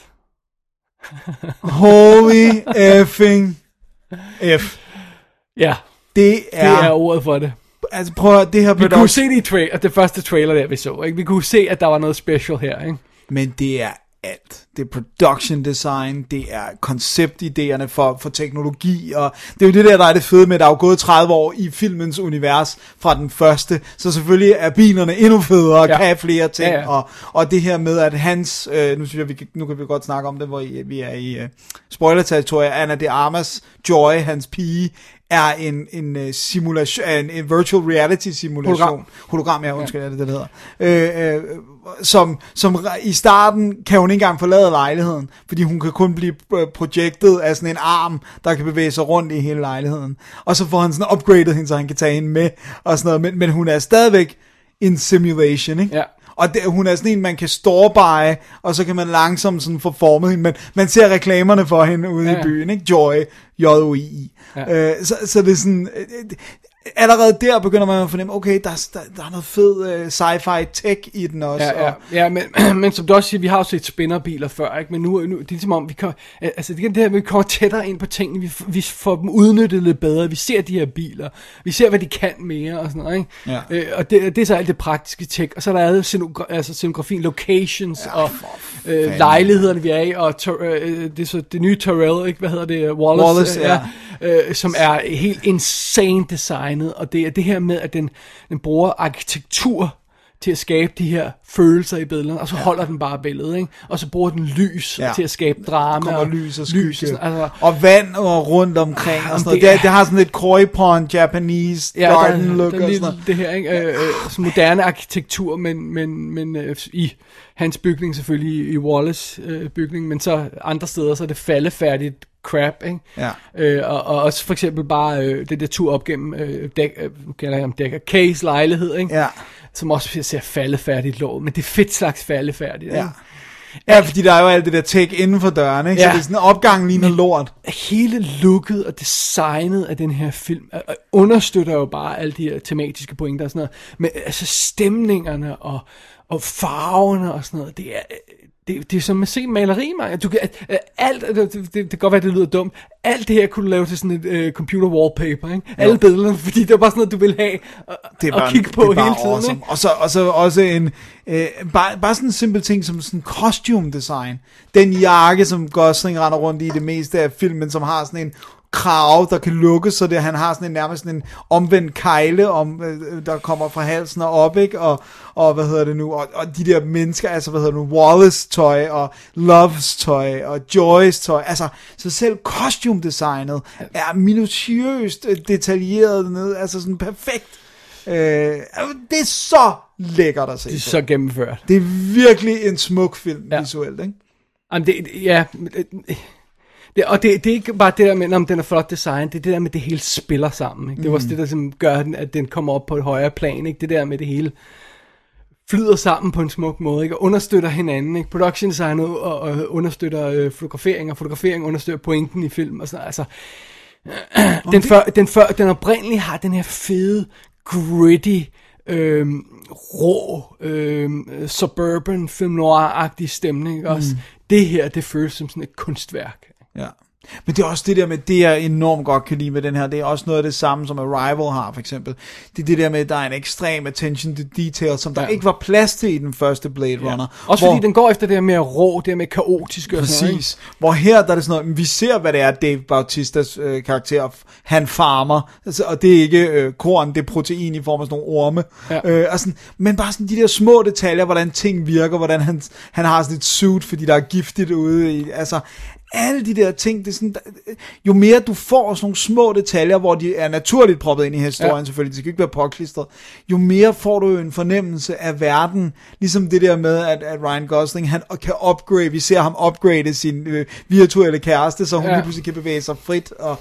Holy effing F. Ja, Det det er, er ordet for det. altså prøv at det her Vi kunne production, se det i tra- det første trailer der, vi så. Ikke? Vi kunne se, at der var noget special her. Ikke? Men det er alt. Det er production design, det er konceptidéerne for, for teknologi, og det er jo det der, der er det fede med, at der er jo gået 30 år i filmens univers fra den første, så selvfølgelig er bilerne endnu federe, og Ja. kan have flere ting, Ja, ja. Og, og det her med, at hans, øh, nu synes jeg, vi nu kan vi godt snakke om det, hvor I, vi er i øh, spoiler-territoriet, Anna de Armas Joy, hans pige, er en, en uh, simulation, en, en virtual reality simulation. Hologram. Hologram, ja, undskyld, ja. er det, det hedder. Øh, øh, som, som i starten kan hun ikke engang forlade lejligheden, fordi hun kan kun blive øh, projected af sådan en arm, der kan bevæge sig rundt i hele lejligheden. Og så får han sådan upgradet hende, så han kan tage hende med, og sådan noget. Men, men hun er stadigvæk en simulation, ikke? Ja. Og det, hun er sådan en, man kan storbeje, og så kan man langsomt sådan få formet hende. Men man ser reklamerne for hende ude ja. Ja. i byen, ikke? Joy, J-O-I. Ja. Ja. Øh, så, så det er sådan... Allerede der begynder man at fornemme, okay, der, er- der, der er noget fed øh, sci-fi tech i den også. Ja, ja, Og, ja men, men som du også siger, vi har jo set spinnerbiler før, ikke? men nu, nu det er ligesom om, vi, kommer, altså, det det her, vi kommer tættere ind på tingene, vi, vi får dem udnyttet lidt bedre, vi ser de her biler, vi ser, hvad de kan mere og sådan noget, ikke? Ja. Øh, og det, det er så alt det praktiske tech, og så er der alle scenogra- altså, scenografien, locations ja, og øh, lejlighederne, vi er i, og øh, det, er så, det nye Terrell, ikke? hvad hedder det, Wallace, Wallace, øh, ja. Øh, som er helt insane designet, og det er det her med, at den, den bruger arkitektur til at skabe de her følelser i billederne, og så ja. holder den bare billedet, ikke? Og så bruger den lys Ja. ja. til at skabe drama. kommer lys og skygge. lys og sådan, altså, og vand og rundt omkring og sådan noget. det er- det, det har sådan lidt koi pond, Japanese ja, garden der, look der, er og sådan noget. det her, ikke? Øh, øh, sådan moderne arkitektur, men, men, men øh, i hans bygning selvfølgelig, i, i Wallace øh, bygning, men så andre steder, så er det faldefærdigt crap, ikke? Ja. Øh, og, og også for eksempel bare øh, det der tur op gennem øh, dæk, øh, kalder jeg ham dækker, Case lejlighed, ikke? Ja. Som også ser faldefærdigt lå, men det er fedt slags faldefærdigt, Ja. ikke? Ja, fordi der er jo alt det der tech inden for døren, ikke? Ja. Så det er sådan en opgang ligner lort. hele looket og designet af den her film øh, øh, understøtter jo bare alle de her tematiske pointer og sådan noget. Men øh, altså stemningerne og, og farverne og sådan noget, det er... Det, det er som at se maleri, man. Du kan, øh, alt, det, det, det, kan godt være, det lyder dumt. Alt det her kunne du lave til sådan et øh, computer wallpaper, ikke? Alle billederne, fordi det var bare sådan noget, du ville have at, Det er at kigge på det hele tiden, awesome. ikke? Og så, og så også en, øh, bare, bare sådan en simpel ting som sådan costume design. Den jakke, som Gosling render rundt i det meste af filmen, som har sådan en krav, der kan lukke, så det, han har sådan en nærmest sådan en omvendt kejle, om, øh, der kommer fra halsen og op, ikke? Og, og hvad hedder det nu, og, og de der mennesker, altså hvad hedder det nu, Wallace tøj, og Loves tøj, og Joyce tøj, altså, så selv costume designet er minutiøst øh, detaljeret ned, altså sådan perfekt. Øh, det er så lækkert at se Det er på. så gennemført. Det er virkelig en smuk film ja. Ja. visuelt, ikke? Jamen, det, det- ja, og det, det er ikke bare det der med, om den er flot design, det er det der med, det hele spiller sammen. Ikke? Det er også det, der som gør, den, at den kommer op på et højere plan. Ikke? Det der med, det hele flyder sammen på en smuk måde, ikke? og understøtter hinanden. Ikke? Production design og, og, understøtter øh, fotografering, og fotografering understøtter pointen i film. Og sådan, altså, den, før, den, før, den oprindelige har den her fede, gritty, øhm, rå, øhm, suburban, film noir-agtig stemning. Ikke? Også det her, det føles som sådan et kunstværk. Ja. Men det er også det der med, det jeg enormt godt kan lide med den her, det er også noget af det samme, som Arrival har, for eksempel. Det er det der med, at der er en ekstrem attention to detail, som der ja. Ja. ikke var plads til i den første Blade Runner. Også fordi den går efter det her med rå, det her med kaotisk og sådan noget. Præcis. Hvor her der er det sådan noget, vi ser, hvad det er, Dave Bautistas øh, karakter, han farmer, altså, og det er ikke øh, korn, det er protein i form af sådan nogle orme. Ja. Øh, og sådan, men bare sådan de der små detaljer, hvordan ting virker, hvordan han, han har sådan et suit, fordi der er giftigt ude i, altså, alle de der ting, det er sådan, der- jo mere du får sådan nogle små detaljer, hvor de er naturligt proppet ind i historien, ja. Ja. selvfølgelig, det skal ikke være påklistret, jo mere får du jo en fornemmelse af verden, ligesom det der med, at, at Ryan Gosling, han kan upgrade, vi ser ham upgrade sin øh, virtuelle kæreste, så hun ja. Ja. lige pludselig kan bevæge sig frit, og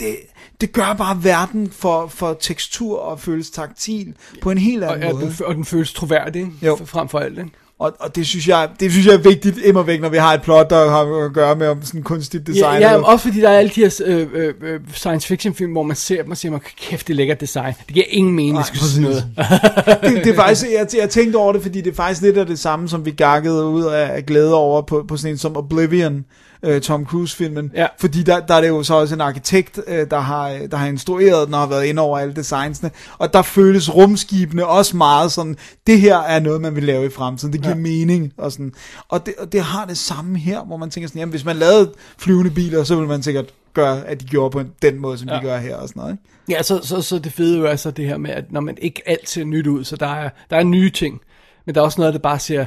det, det gør bare verden for, for tekstur og føles taktil på en helt Og, anden ja, måde. den, og den føles troværdig? Jo. Frem for alt. Ikke? Og, og det synes jeg, det synes jeg er vigtigt immer væk, når vi har et plot, der har at gøre med om sådan kunstigt design. Ja, ja, eller- også fordi der er alle de her øh, øh, øh, science fiction film, hvor man ser dem og siger, man kæft, det er lækkert design. Det giver ingen mening, Nej, det skulle sige noget. det, det er faktisk, jeg, jeg tænkte over det, fordi det er faktisk lidt af det samme, som vi gakkede ud af, af glæde over på, på sådan en som Oblivion, øh, Tom Cruise-filmen. Ja. Fordi der, der er det jo så også en arkitekt, øh, der, har, der har instrueret den og har været inde over alle designsene. Og der føles rumskibene også meget sådan, det her er noget, man vil lave i fremtiden. Det giver ja. mening. Og, sådan. Og, det, og det har det samme her, hvor man tænker sådan, jamen hvis man lavede flyvende biler, så ville man sikkert gøre, at de gjorde på den måde, som ja. de gør her og sådan noget. Ikke? Ja, så, så, så det fede er jo altså det her med, at når man ikke alt ser nyt ud, så der er, der er nye ting. Men der er også noget, der bare ser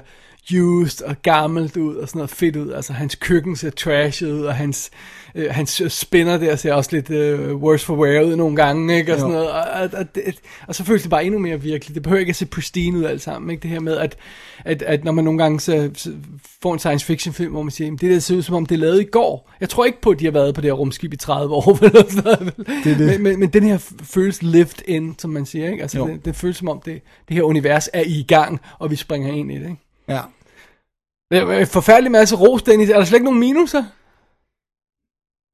used og gammelt ud og sådan noget fedt ud. Altså hans køkken ser trashed ud, og hans, øh, hans spinner der ser også lidt øh, worse for wear ud nogle gange, ikke? Og, sådan Jo. noget. Og, og, og, det, og så føles det bare endnu mere virkeligt. Det behøver ikke at se pristine ud alt sammen, ikke? Det her med, at, at, at når man nogle gange så, så får en science fiction film, hvor man siger, "Jamen, det der ser ud som om det er lavet i går. Jeg tror ikke på, at de har været på det her rumskib i 30 år. Eller sådan noget. Det er det. Men, men, men den her føles lived in, som man siger, ikke? Altså Jo. det, det føles som om det, det her univers er i gang, og vi springer ind i det, ikke? Ja. Forfærdelig masse ros, Dennis. Er der slet ikke nogen minuser?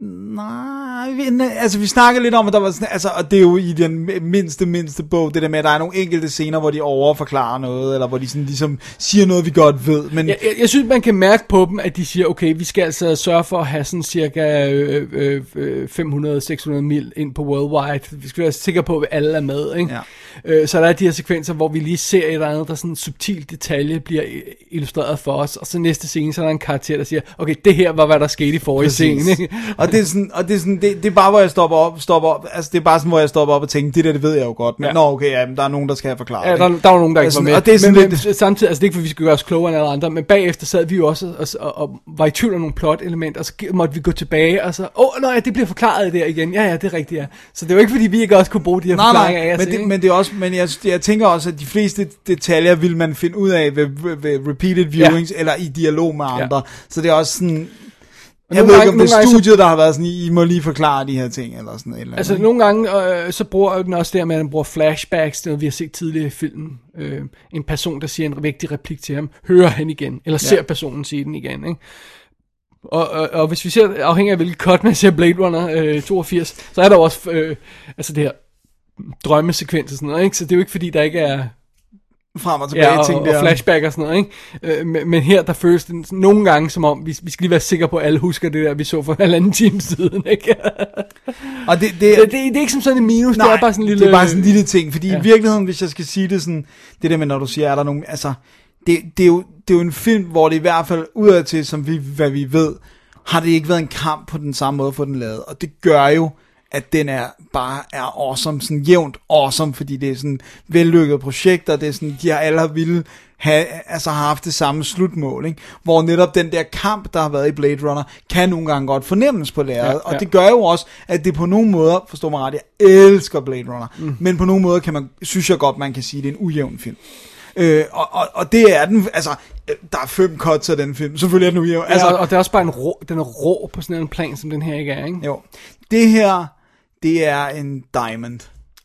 Nej, vi, altså vi snakkede lidt om, at der var sådan, altså, og det er jo i den mindste, mindste bog, det der med, at der er nogle enkelte scener, hvor de overforklarer noget, eller hvor de sådan ligesom siger noget, vi godt ved, men Jeg, jeg, jeg synes, man kan mærke på dem, at de siger, okay, vi skal altså sørge for at have sådan cirka øh, øh, øh, 500-600 mil ind på Worldwide. Vi skal være sikre på, at alle er med, ikke? Ja. Øh, så der er de her sekvenser, hvor vi lige ser et eller andet, der sådan en subtil detalje bliver øh, illustreret for os, og så næste scene, så er der en karakter, der siger, okay, det her var, hvad der skete i forrige scene, ikke? og det er sådan, og det er sådan, det, det er bare, hvor jeg stopper op, stopper op, altså det er bare sådan, hvor jeg stopper op og tænker, det der, det ved jeg jo godt, men Ja. nå, okay, ja, men der er nogen, der skal have forklaret Ja, det. der, der var nogen, der ikke Altså, var med. og det er sådan men, lidt- men samtidig, altså det er ikke, fordi vi skal gøre os klogere end alle andre, men bagefter sad vi jo også og, og, og var i tvivl om nogle plot-elementer, og så måtte vi gå tilbage, og så, åh, oh, nej, det bliver forklaret der igen. Ja, ja, det er rigtigt, ja. Så det er jo ikke, fordi vi ikke også kunne bruge de her Nej, forklaringer nej, af men det, ikke? men det er også, men jeg, jeg tænker også, at de fleste detaljer vil man finde ud af ved, ved, ved repeated viewings, ja. eller i dialog med andre. Ja. Så det er også sådan, jeg nogle ved ikke, gange- om det er gange så- studiet, der har været sådan, I må lige forklare de her ting, eller sådan et eller andet. Altså nogle gange, øh, så bruger den også der med, at den bruger flashbacks, det vi har set tidligere i filmen. Øh, en person, der siger en vigtig replik til ham, hører han igen, eller ser personen sige den igen, ikke? Og, og, og hvis vi ser, afhængig af hvilket cut man ser Blade Runner øh, 82, så er der også øh, altså det her drømmesekvens og sådan noget, ikke? Så det er jo ikke fordi, der ikke er frem og tilbage ja, og, ting og der. flashback og sådan noget, ikke? Øh, men, men her, der føles det nogle gange som om, vi, vi skal lige være sikre på, at alle husker det der, vi så for halvanden time siden, ikke? Og det, det, det, det, det er ikke som sådan en minus, Nej, det er bare sådan en lille... det er bare sådan en lille ting, fordi. Ja. i virkeligheden, hvis jeg skal sige det sådan, det der med, når du siger, er der nogen, altså, det, det, er jo, det er jo en film, hvor det i hvert fald udadtil, som vi, hvad vi ved, har det ikke været en kamp på den samme måde for den lavet, og det gør jo, at den er bare er awesome, sådan jævnt awesome, fordi det er sådan vellykket projekt, og det er sådan, de har alle har ville have, altså har haft det samme slutmål, ikke? hvor netop den der kamp, der har været i Blade Runner, kan nogle gange godt fornemmes på lærredet, Ja, ja, og det gør jo også, at det på nogle måder, forstår mig ret, jeg elsker Blade Runner, mm. men på nogle måder kan man, synes jeg godt, man kan sige, at det er en ujævn film. Øh, og, og, og det er den, altså, der er fem cuts af den film, selvfølgelig er den ujævn. Altså, Altså, ja, og det er også bare en rå, den er rå på sådan en plan, som den her ikke er, ikke? jo, det her, det er en diamond.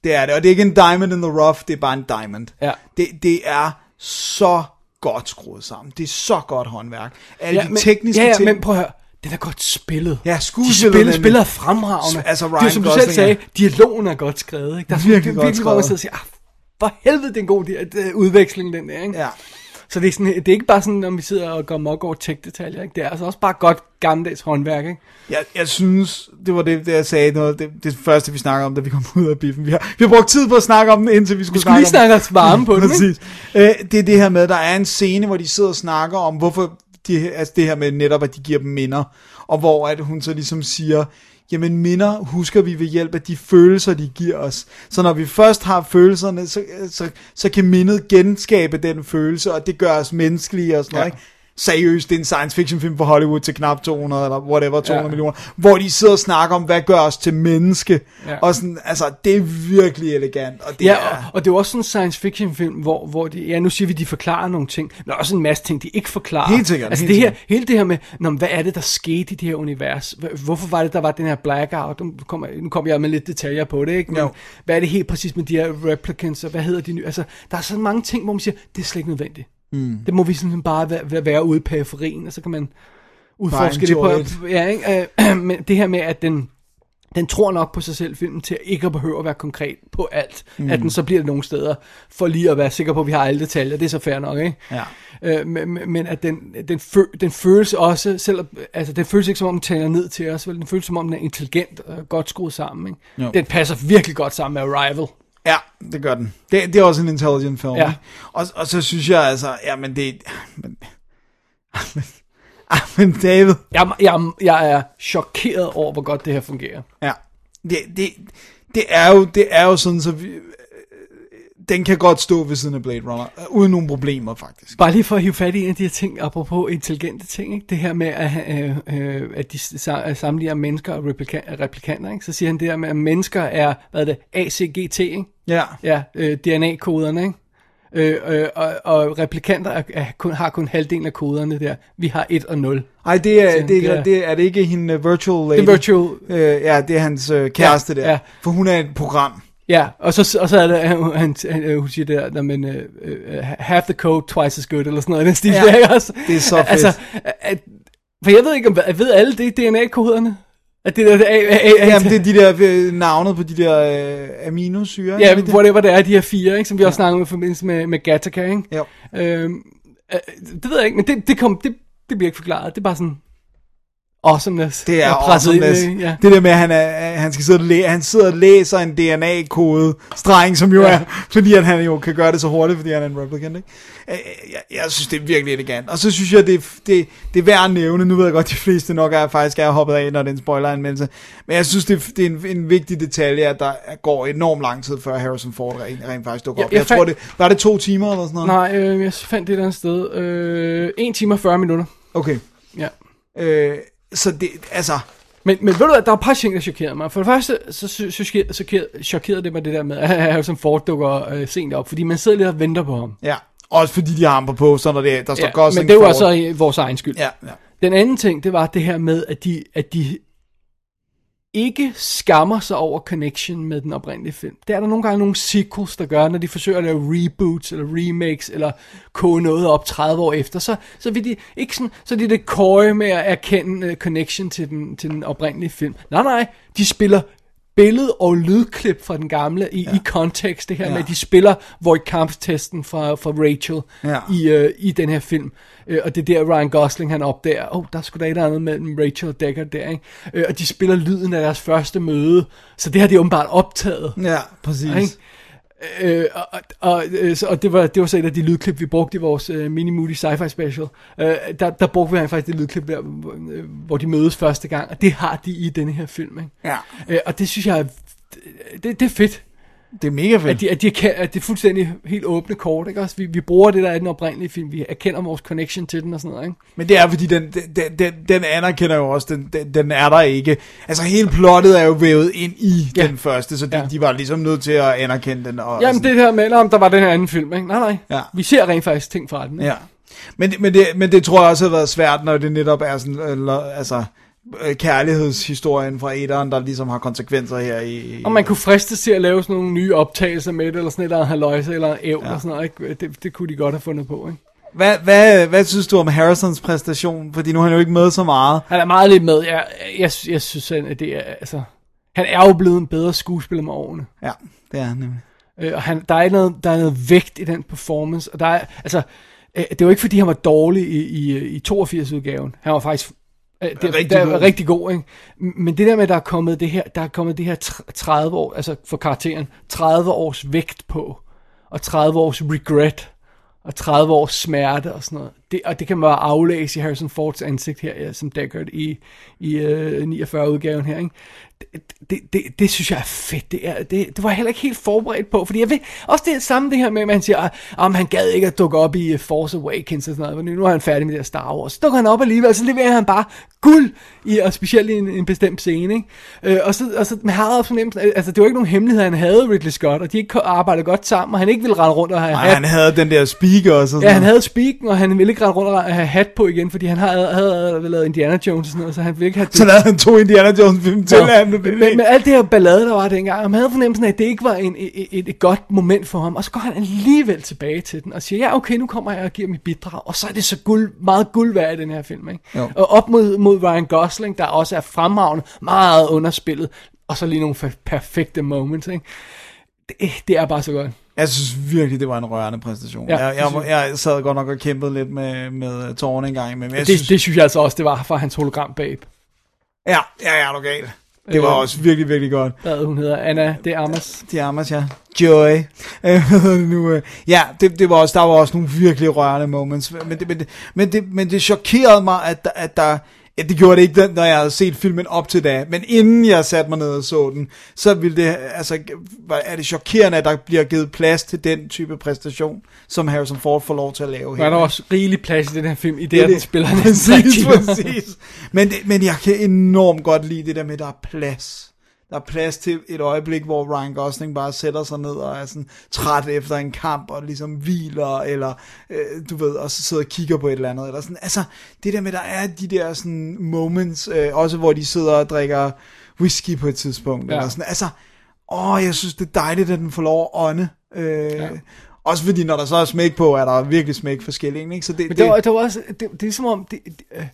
Det er det, og det er ikke en diamond in the rough, det er bare en diamond. Ja. Det, det er så godt skruet sammen. Det er så godt håndværk. Alle Ja, de men, tekniske ja, ja, ting. men prøv at høre, den er godt spillet. Ja, De skuespillet spiller, nemlig. spiller er fremragende. Altså, det er Ryan som du selv sagde, er- dialogen er godt skrevet. Ikke? Der er Virkelig det, godt virkelig, hvor man skrevet. siger, ah, for helvede, det er en god di- uh, udveksling, den der. Ikke? Ja. Så det er, sådan, det er ikke bare sådan, når vi sidder og går mok over tech-detaljer. Ikke? Det er altså også bare godt gammeldags håndværk. Ikke? Jeg, jeg synes, det var det, det jeg sagde, noget, det, det første, vi snakkede om, da vi kom ud af biffen. Vi har, vi har brugt tid på at snakke om den, indtil vi skulle, Vi skulle lige snakke snakke os varme på den. Præcis. Øh, det er det her med, at der er en scene, hvor de sidder og snakker om, hvorfor de, altså det her med netop, at de giver dem minder, og hvor at hun så ligesom siger, jamen minder husker vi ved hjælp af de følelser, de giver os. Så når vi først har følelserne, så, så, så kan mindet genskabe den følelse, og det gør os menneskelige og sådan noget, Ja. ikke? Seriøst, det er en science fiction film for Hollywood til knap 200 eller whatever, 200 Ja. millioner, hvor de sidder og snakker om, hvad gør os til menneske. Ja. Og sådan, altså, det er virkelig elegant. Og det Ja, er, og, og det er også sådan en science fiction film, hvor, hvor de, ja, nu siger vi, de forklarer nogle ting, men der er også en masse ting, de ikke forklarer. Helt sikkert, Altså helt det her, sikkert. hele det her med, nå, hvad er det, der skete i det her univers? Hvor- Hvorfor var det, der var den her blackout? Nu kommer, nu kommer jeg med lidt detaljer på det, ikke? Men Jo. hvad er det helt præcis med de her replicants, og hvad hedder de nye? Altså, der er så mange ting, hvor man siger, det er slet ikke nødvendigt. Mm. Det må vi sådan bare være, være, ude i periferien, og så kan man udforske det på. Ja, ikke? Øh, men det her med, at den den tror nok på sig selv, filmen, til at ikke at behøve at være konkret på alt. Mm. At den så bliver det nogle steder, for lige at være sikker på, at vi har alle detaljer. Det er så fair nok, ikke? Ja. Øh, men, men at den, den, fø, den føles også, selv, altså den føles ikke som om den taler ned til os, vel? den føles som om den er intelligent og godt skruet sammen. Ikke? Jo. Den passer virkelig godt sammen med Arrival. Ja, det gør den. Det, det er også en intelligent film. Ja. ikke? Og, og så synes jeg altså, ja, men det... Men, men, men David, Jeg, jeg, jeg er chokeret over, hvor godt det her fungerer. ja, det, det, det, er jo, det er jo sådan, så vi, den kan godt stå ved siden af Blade Runner, øh, uden nogen problemer faktisk. Bare lige for at hive fat i en af de her ting, apropos intelligente ting, ikke? det her med, at, øh, øh, at de sammenligner mennesker og replika- replikanter, ikke? så siger han det her med, at mennesker er, hvad er det, ACGT, ikke? Ja, ja, øh, DNA-koderne, ikke? Øh, øh, og, og replikanter er, er kun, har kun halvdelen af koderne der. Vi har 1 og 0. ej, det er, det, det er, er- det, er det ikke hende uh, virtual lady? Det er virtual, Øh, ja, det er hans øh, kæreste Ja, der. ja. For hun er et program. Ja, og så, og så er det, han, han, han, øh, hun siger der, man, øh, øh, half the code, twice as good, eller sådan noget, den stil, Ja, der, også? det er så fedt. Altså, at, for jeg ved ikke, om ved alle det DNA-koderne? At det der, det, er, er, Jamen, det er de der øh, navnet på de der øh, aminosyre. Ja, det? whatever det er, de her fire, ikke, som vi også snakkede om i forbindelse med, med Gattaca, ikke? Jo. Øhm, øh, det ved jeg ikke, men det, det, kom, det, det bliver ikke forklaret. Det er bare sådan awesomeness. Det er ind awesomeness. det, ja. Det der med, at han, er, han, skal sidde og læ- han sidder og læser en DNA-kode streng, som jo Ja. er, fordi at han jo kan gøre det så hurtigt, fordi han er en replicant. Ikke? Øh, Jeg, jeg synes, det er virkelig elegant. Og så synes jeg, det, det, det er værd at nævne. Nu ved jeg godt, de fleste nok er faktisk er hoppet af, når det er en spoiler-anmeldelse. Men jeg synes, det, det er en, en vigtig detalje, at der går enormt lang tid, før Harrison Ford rent, rent faktisk dukker Jeg- op. jeg Jeg, tror, fandt- det var det to timer eller sådan noget? Nej, øh, jeg fandt det et andet sted. Øh, 1 time og 40 minutter. Okay. Ja. Øh, så det, altså... Men, men ved du hvad, der er et par ting, der chokerede mig. For det første, så, så, så chokerede, chokerede, det mig det der med, at Harrison Ford dukker øh, sent op. Fordi man sidder lidt og venter på ham. Ja. Også fordi de har ham på når det, der står Ja, Gosling men det var Ford. så i vores egen skyld. Ja, ja. Den anden ting, det var det her med, at de, at de ikke skammer sig over connection med den oprindelige film. Det er der nogle gange nogle sequels, der gør, når de forsøger at lave reboots, eller remakes, eller koge noget op 30 år efter, så, så vil de ikke sådan, så er de det køje med at erkende uh, connection til den, til den oprindelige film. Nej, nej, de spiller billed- og lydklip fra den gamle i, ja. i kontekst, det her ja. med, at de spiller Void Kampf-testen fra, fra Rachel Ja. i, øh, i den her film. Øh, og det er der, Ryan Gosling han opdager, åh, oh, der skulle da et eller andet mellem Rachel og Deckard der, ikke? Øh, og de spiller lyden af deres første møde, så det har de åbenbart optaget. Ja, præcis. Ikke? Øh, og, og, øh, så- og det, var, det var så et af de lydklip, vi brugte i vores øh, Mini Moody Sci-Fi Special. Øh, der, der brugte vi faktisk det lydklip der, hvor, øh, hvor de mødes første gang, og det har de i denne her film. Ikke? Ja, Øh, og det synes jeg, det, det er fedt. Det er mega fedt. At, de, at, de kan, at det er fuldstændig helt åbne kort, ikke også? Vi, vi bruger det, der er den oprindelige film. Vi erkender vores connection til den og sådan noget, ikke? Men det er fordi, den, den, den, den anerkender jo også, den, den, den er der ikke. Altså hele plottet er jo vævet ind i Ja. den første, så de, Ja. de var ligesom nødt til at anerkende den. Og, Jamen og det her med, om der var den her anden film, ikke? Nej, nej. Ja. Vi ser rent faktisk ting fra den. Ikke? Ja. Men, men, det, men det tror jeg også har været svært, når det netop er sådan, eller, altså, øh, kærlighedshistorien fra etteren, der ligesom har konsekvenser her i... Og man kunne fristes til at lave sådan nogle nye optagelser med det, eller sådan et eller andet haløjse, eller æv, ja. og sådan noget, ikke? Det, det kunne de godt have fundet på, ikke? Hvad, hvad, hvad synes du om Harrisons præstation? Fordi nu er han jo ikke med så meget. Han er meget lidt med. Jeg, jeg, jeg synes, at det er, altså... Han er jo blevet en bedre skuespiller med årene. Ja, det er han nemlig. Øh, og han, der, er noget, der er noget vægt i den performance, og der er, altså, øh, det var ikke fordi, han var dårlig i, i, i 82-udgaven. Han var faktisk øh, det, Rigtig der, god. rigtig god, ikke? Men det der med, at der er kommet det her, der er kommet det her tr- 30 år, altså for karakteren, 30 års vægt på, og 30 års regret, og 30 års smerte og sådan noget. Det, og det kan man aflæse i Harrison Fords ansigt her, ja, som Deckard i, i øh, 49-udgaven her, ikke? Det, det, det, synes jeg er fedt. Det, er, det, det var jeg heller ikke helt forberedt på, fordi jeg ved, også det samme det her med, at man siger, om han gad ikke at dukke op i øh, Force Awakens og sådan noget, men nu er han færdig med det Star Wars. Så dukker han op alligevel, og så leverer han bare guld, i, og specielt i en, en bestemt scene, ikke? Øh, og så, og så man havde også fornemmelsen, altså det var ikke nogen hemmelighed, han havde Ridley Scott, og de ikke arbejdede godt sammen, og han ikke ville rende rundt og have Ej, han havde den der speaker og sådan Ja, han havde speaken, og han ville ikke rende rundt og have hat på igen, fordi han havde, havde lavet Indiana Jones og sådan noget, så han ville ikke have det. Så lavede han to Indiana Jones film til Nå. Men, men alt det her ballade, der var dengang, og man havde fornemmelsen af, at det ikke var en, et, et, et godt moment for ham, og så går han alligevel tilbage til den, og siger, ja okay, nu kommer jeg og giver mit bidrag, og så er det så guld, meget guld værd i den her film, ikke? Jo. Og op mod, mod Ryan Gosling, der også er fremragende, meget underspillet, og så lige nogle perfekte moments, ikke? Det, det er bare så godt. Jeg synes virkelig, det var en rørende præstation. Ja, jeg, jeg, jeg sad godt nok og kæmpede lidt med, med tårerne en gang, men jeg Det, synes, det synes jeg altså også, det var fra hans hologram babe. ja, ja, ja, du galt. Det var Øh. også virkelig, virkelig godt. Hvad hun hedder? Anna de Amas. De Amas, ja. Joy. Det nu? øh? Ja, det, det var også, der var også nogle virkelig rørende moments. Men det, men det, men det, men det chokerede mig, at, at der... Ja, det gjorde det ikke, når jeg havde set filmen op til da. Men inden jeg satte mig ned og så den, så ville det, altså, er det chokerende, at der bliver givet plads til den type præstation, som Harrison Ford får lov til at lave Der er der også rigelig plads i den her film, i det, Det at den det. spiller næsten præcis, præcis. Men, det, men jeg kan enormt godt lide det der med, at der er plads. Der er plads til et øjeblik, hvor Ryan Gosling bare sætter sig ned og er sådan træt efter en kamp, og ligesom hviler, eller øh, du ved, og så sidder og kigger på et eller andet. Eller sådan. Altså, det der med, der er de der sådan moments, øh, også hvor de sidder og drikker whisky på et tidspunkt. Ja. Eller sådan. Altså, åh, jeg synes, det er dejligt, at den får lov at ånde. Øh, ja. Også fordi, når der så er smæk på, er der virkelig smæk for skillingen, ikke? Så det, Men det, var, det var også, det, det er som om, det, det, øh,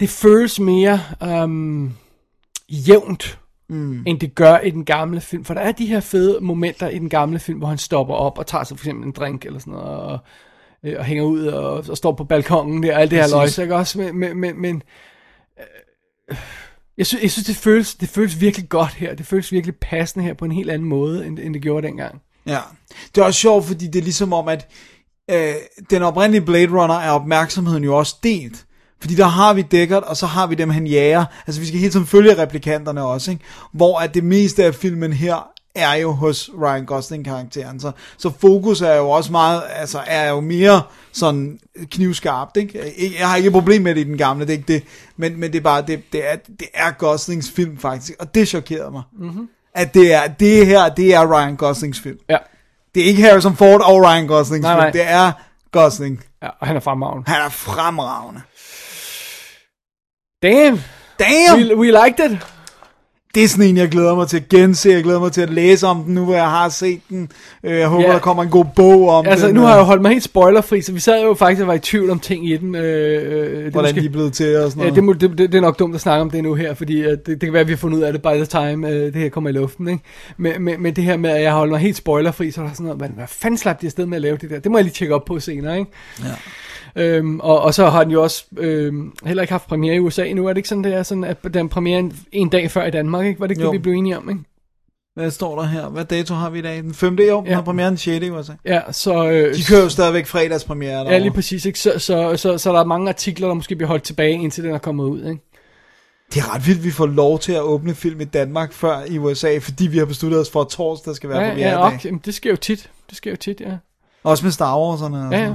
det føles mere um, jævnt, mm. end det gør i den gamle film. For der er de her fede momenter i den gamle film, hvor han stopper op og tager sig for eksempel en drink eller sådan noget, og, øh, og hænger ud og, og står på balkongen der, og alt det her løjse, ikke også? Men, men, men, men øh, jeg, synes, jeg synes, det føles, det føles virkelig godt her. Det føles virkelig passende her på en helt anden måde, end, end det gjorde dengang. Ja, det er også sjovt, fordi det er ligesom om, at øh, den oprindelige Blade Runner er opmærksomheden jo også delt. Fordi der har vi Deckard, og så har vi dem, han jager. Altså, vi skal hele tiden følge replikanterne også, ikke? Hvor at det meste af filmen her er jo hos Ryan Gosling-karakteren. Så, så fokus er jo også meget, altså er jo mere sådan knivskarpt, ikke? Jeg- har ikke et problem med det i den gamle, det er ikke det. Men, men det er bare, det, det, er, det er Goslings film faktisk, og det chokerede mig. Mm-hmm. At det er, det her, det er Ryan Goslings film. Ja, Det er ikke Harrison Ford og Ryan Gosling. Nej, nej. Det er Gosling. ja og han er fremragende. Han er fremragende. Damn, Damn! we, we liked it. Det er sådan en, jeg glæder mig til at gense. Jeg glæder mig til at læse om den nu, hvor jeg har set den. Øh, Jeg håber, Ja. der kommer en god bog om Altså, den. nu har øh, jeg jo holdt mig helt spoilerfri, så vi sad jo faktisk og var i tvivl om ting i den. Øh, øh, det, Hvordan måske, de er blevet til og sådan ja, noget. det, må, det, det, det er nok dumt at snakke om det nu her, fordi øh, det, det kan være, at vi har fundet ud af det by the time, øh, det her kommer i luften. Ikke? Men, men, men det her med, at jeg har holdt mig helt spoilerfri, så er der sådan noget, hvad, hvad fanden slap de afsted med at lave det der? Det må jeg lige tjekke op på senere. Ikke? Ja. Øhm, og, og så har den jo også øhm, heller ikke haft premiere i USA endnu, er det ikke sådan, det er sådan, at den premiere en, en dag før i Danmark, ikke? Var det ikke Jo. det, vi blev enige om, ikke? Hvad står der her? Hvad dato har vi i dag? Den 5. i år? Ja. Ja. Har premieren den 6. i USA. Ja, så... Øh, De kører jo stadigvæk fredagspremiere. Ja, derovre. lige præcis, ikke? Så, så, så, så der er mange artikler, der måske bliver holdt tilbage, indtil den er kommet ud, ikke? Det er ret vildt, at vi får lov til at åbne film i Danmark før i USA, fordi vi har besluttet os for, at torsdag skal være Ja, premiere ja, okay. Jamen, det sker jo tit. Det sker jo tit, ja. Også med Star Wars og noget. Ja, ja.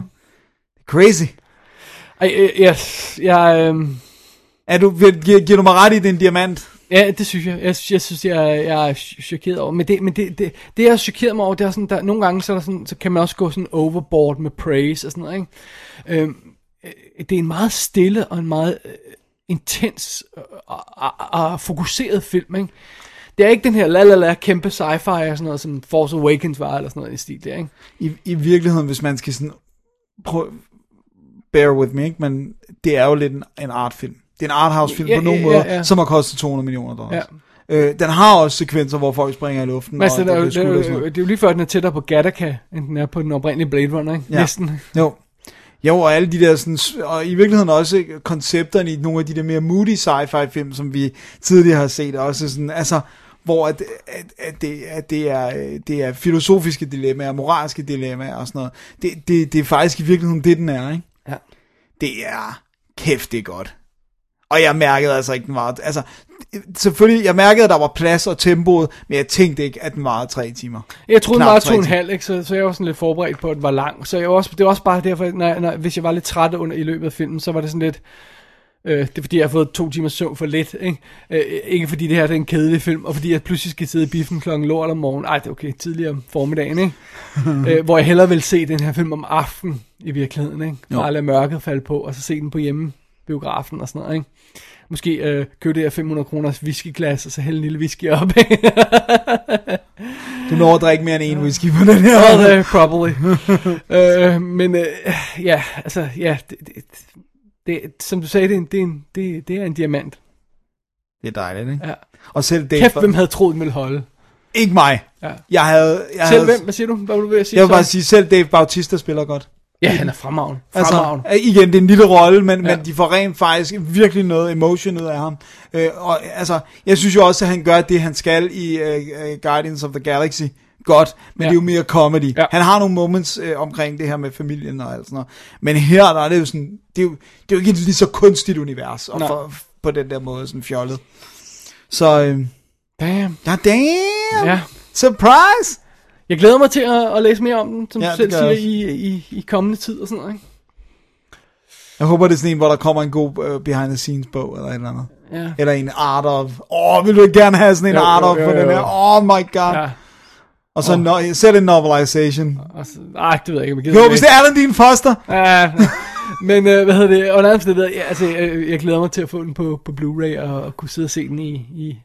Crazy. Ej, jeg, jeg, øh, Er du, giver, giver du mig ret i den diamant? ja, det synes jeg. Jeg, jeg synes, jeg, jeg er chokeret over. Men det, men det, det, det jeg er chokeret mig over, det er sådan, der, nogle gange, så, er der sådan, så kan man også gå sådan overboard med praise og sådan noget, ikke? Øhm, øh, det er en meget stille og en meget øh, intens øh, og, og, og fokuseret film, ikke? Det er ikke den her la la la kæmpe sci-fi og sådan noget, som Force Awakens var, eller sådan noget i stil der, ikke? I, I virkeligheden, hvis man skal sådan prøve, bear with me, ikke? men det er jo lidt en, en artfilm. Det er en arthouse-film Ja, på nogle ja, måder, ja. som har kostet 200 millioner dollars. Ja. Øh, den har også sekvenser, hvor folk springer i luften. Altså, og det, er, der jo- bliver det, er, det er jo lige før, den er tættere på Gattaca, end den er på den oprindelige Blade Runner, ikke? Ja. Næsten. Jo. Jo, og alle de der sådan, og i virkeligheden også koncepterne i nogle af de der mere moody sci-fi film, som vi tidligere har set, også sådan, altså, hvor at, at, at, det, at det, er, det er filosofiske dilemmaer, moralske dilemmaer og sådan noget. Det, det, det er faktisk i virkeligheden det, den er, ikke? Ja. Det er kæft, det er godt. Og jeg mærkede altså ikke, den var... Altså, selvfølgelig, jeg mærkede, at der var plads og tempoet, men jeg tænkte ikke, at den varede tre timer. Jeg troede, den Knap var tre to og en halv, ikke? Så, så jeg var sådan lidt forberedt på, at den var lang. Så jeg var også, det var også bare derfor, når, når, hvis jeg var lidt træt under i løbet af filmen, så var det sådan lidt... Øh, det er fordi, jeg har fået to timer søvn for lidt. Ikke, øh, ikke fordi det her det er en kedelig film, og fordi jeg pludselig skal sidde i biffen klokken lort om morgenen. Ej, det er okay, tidligere om formiddagen, ikke? øh, hvor jeg hellere vil se den her film om aftenen i virkeligheden. Ikke? Bare lade mørket falde på, og så se den på hjemme biografen og sådan noget. Ikke? Måske øh, købe det her 500 kroners whiskyglas, og så hælde en lille whisky op. Du når at drikke mere end en whisky på den her. Uh, probably. uh, men uh, ja, altså, ja, det, det, det, som du sagde, det er en, det er en, det, det er en diamant. Det er dejligt, ikke? Ja. Og selv Dave... Kæft, hvem havde troet, den ville holde? Ikke mig. Ja. Jeg havde... Jeg Selv havde, hvem? Hvad siger du? Hvad var du ved at sige? Jeg vil så? bare sige, selv Dave Bautista spiller godt. Ja, han er fremragende. Fremragende. Altså, igen, det er en lille rolle, men, Ja. men de får rent faktisk virkelig noget emotion ud af ham. Øh, og altså, jeg synes jo også, at han gør det, han skal i uh, Guardians of the Galaxy godt, men Ja. det er jo mere comedy. Ja. Han har nogle moments øh, omkring det her med familien og alt sådan noget. Men her, der er det jo sådan, det er jo, det er jo ikke et lige så kunstigt univers, og for, på den der måde sådan fjollet. Så, øh, Damn. ja, damn! Ja. Surprise! Jeg glæder mig til at, at læse mere om den, som Ja, du selv siger, i, i, i kommende tid og sådan noget, ikke? Jeg håber, det er sådan en, hvor der kommer en god uh, behind the scenes bog, eller et eller andet. Ja. Eller en art of, åh, oh, vil du gerne have sådan en Jo, art jo, of jo, på den jo. her? Oh my god. Ja. Og så no, selv en novelization. Og så, ej, det ved jeg ikke, Jo, hvis det er Alan Foster. Ja, men øh, hvad hedder det? Og nærmest det ved jeg, altså, jeg, jeg glæder mig til at få den på, på Blu-ray og, og kunne sidde og se den i, i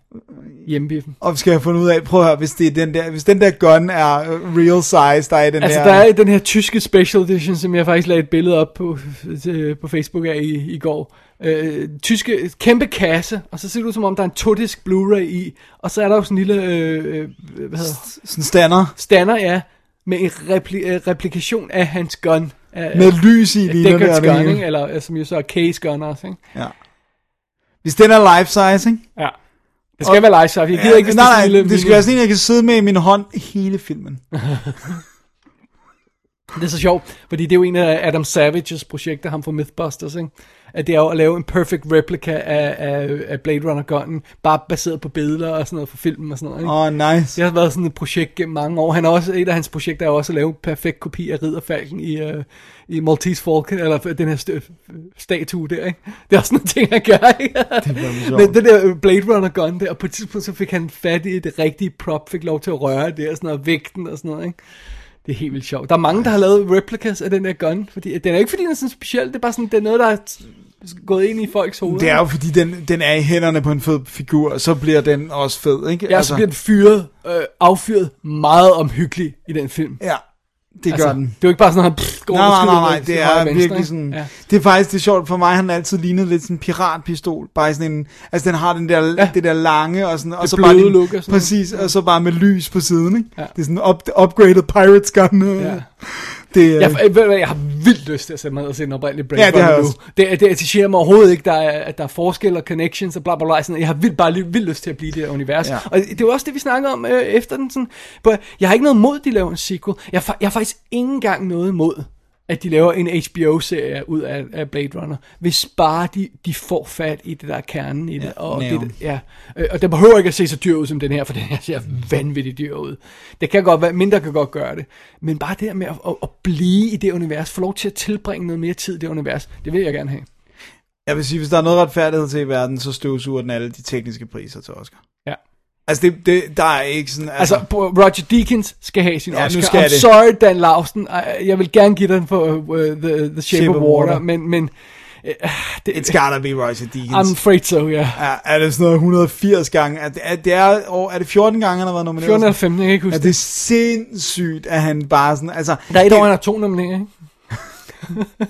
hjemmebiffen. Og vi skal have fundet ud af, prøv at høre, hvis, det er den der, hvis den der gun er øh, real size, der er i den Altså, her... der er den her tyske special edition, som jeg faktisk lagde et billede op på, til, på Facebook af i, i går. Øh, tyske, kæmpe kasse, og så ser det ud som om, der er en todisk Blu-ray i, og så er der jo sådan en lille, øh, øh, hvad hedder Sådan stander stander, ja, med en repli- øh, replikation af hans gun. Af, med lys i, lige der. Deckards det gun, ikke? Eller øh, som jo så er Case gun også, ikke? Ja. Hvis den er life size, ikke? Ja. Det skal være live, så jeg gider ikke, hvis nej, det er nej, sådan en lille det skal være sådan en, jeg kan sidde med i min hånd hele filmen. Det er så sjovt, fordi det er jo en af Adam Savages projekter, ham fra Mythbusters, ikke? At det er jo at lave en perfect replica af, af, af Blade Runner gunnen, bare baseret på billeder og sådan noget fra filmen og sådan noget? Åh, oh, nice. Det har været sådan et projekt gennem mange år. Han er også, et af hans projekter er også at lave en perfekt kopi af Ridderfalken i, uh, i Maltese Falcon, eller den her st- statue der, ikke? Det er også sådan en ting, han gør, ikke? Det. Men det der Blade Runner gun der, og på et tidspunkt så fik han fat i det rigtige prop, fik lov til at røre det og sådan noget, vægten og sådan noget, ikke? Det er helt vildt sjovt. Der er mange, der har lavet replicas af den der gun, fordi den er ikke fordi den er sådan speciel, det er bare sådan, det er noget, der er gået ind i folks hoveder. Det er jo fordi, den, den er i hænderne på en fed figur, og så bliver den også fed, ikke? Ja, så bliver den fyret, øh, affyret meget omhyggelig i den film. Ja, det gør den. Det er jo ikke bare sådan, at han pff, går Nej, nej, nej, nej, det er venstre, virkelig sådan, Ja. det er faktisk det er sjovt for mig, han har altid lignet lidt sådan en piratpistol, bare sådan en, altså den har den der, ja. det der lange, og sådan, og så bare lige- look og sådan præcis, og så bare med lys på siden, ikke? Ja. Det er sådan up, upgraded pirates gun. Ja. Det, øh, Jeg, jeg, hvad, jeg har vildt lyst til at sætte mig ned og se den oprindelige Blade Ja, det har jeg nu. Det, det attengerer mig overhovedet ikke, der er, at der er forskel og connections og bla bla bla. Sådan, jeg har vildt, bare vildt lyst til at blive i det her univers. Ja. Og det er jo også det, vi snakkede om øh, efter den. Sådan, på, jeg har ikke noget mod, de laver en sequel. Jeg, jeg har faktisk ikke engang noget mod, at de laver en HBO-serie ud af, af Blade Runner. Hvis bare de, de får fat i det der er kernen i det. Ja, og, det ja. Øh, og det behøver ikke at se så dyr ud som den her, for den her ser vanvittigt dyr ud. Det kan godt være, mindre kan godt gøre det. Men bare det her med at, at, at blive i det univers, få lov til at tilbringe noget mere tid i det univers, det vil jeg gerne have. Jeg vil sige, hvis der er noget retfærdighed til i verden, så støvsuger den alle de tekniske priser til Oscar. Altså, det, det, der er ikke sådan... Altså, Altså, Roger Deakins skal have sin Ja, nu Oscar. skal I'm det. sorry, Dan Lausten. Jeg vil gerne give den for uh, the, the Shape, Shape of of Water, Water. men, men uh, det, it's gotta be Roger Deakins. I'm afraid so, ja. er, det sådan noget 180 gange? Er det, er, det er, og er det 14 gange, han har været nomineret? 14 eller 15, jeg kan ikke huske Er det er sindssygt, at han bare sådan... Altså, Der er et det, år, han har to nomineringer, ikke?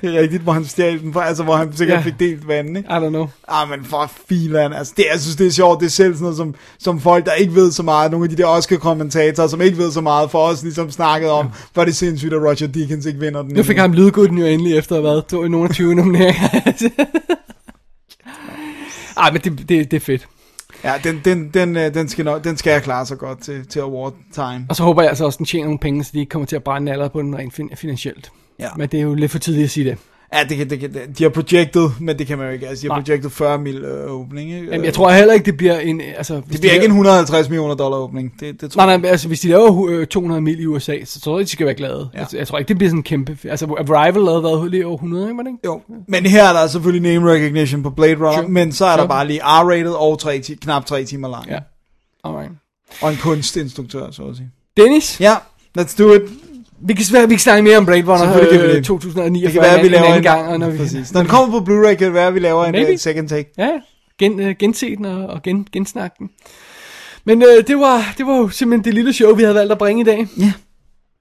det er rigtigt, hvor han stjal den, altså hvor han sikkert Ja. fik delt vandet, ikke? I don't know. Ah, men for filan, altså det, jeg synes, det er sjovt, det er selv sådan noget, som, som folk, der ikke ved så meget, nogle af de der Oscar-kommentatorer, som ikke ved så meget, for os ligesom snakket om, hvor er det sindssygt, at Roger Deakins ikke vinder den. Nu fik han lydguden jo endelig efter været to i nogle af 20 nomineringer. Ej, men det, det, det er fedt. Ja, den, den, den, øh, den, skal nok, den skal jeg klare så godt til, til award time. Og så håber jeg altså også, den tjener nogle penge, så de ikke kommer til at brænde aller på den rent fin- finansielt. Ja. Men det er jo lidt for tidligt at sige det. Ja, det kan, det kan, de har projected, men det kan man jo ikke. Altså, de har Nej. projected 40 mil øh, åbning. Ikke? Jamen, jeg tror heller ikke, det bliver en... Altså, det bliver de ikke en laver- 150 millioner dollar åbning. Det, det tror Nej, nej, altså hvis de laver øh, 200 mil i USA, så tror jeg, de skal være glade. Ja. Ja. Jeg, tror ikke, det bliver sådan en kæmpe... Altså, Arrival lavede været lige over 100, ikke? var det ikke? Jo, men her er der selvfølgelig name recognition på Blade Runner, Sure. men så er der Sure. bare lige R-rated og tre, knap 3 timer lang. Ja. Alright. Og en kunstinstruktør, så at sige. Dennis, Ja, let's do it. Vi kan, svære, vi kan snakke mere om Blade Runner øh, det. 2049 Det kan være, at vi en laver anden en, gang. Og når vi, Præcis. Når den kommer på Blu-ray, kan det være, at vi laver en Maybe. uh, second take. Ja, gen, øh, gense den og, og gen, gensnakke den. Men øh, det, var, det var jo simpelthen det lille show, vi havde valgt at bringe i dag. Ja.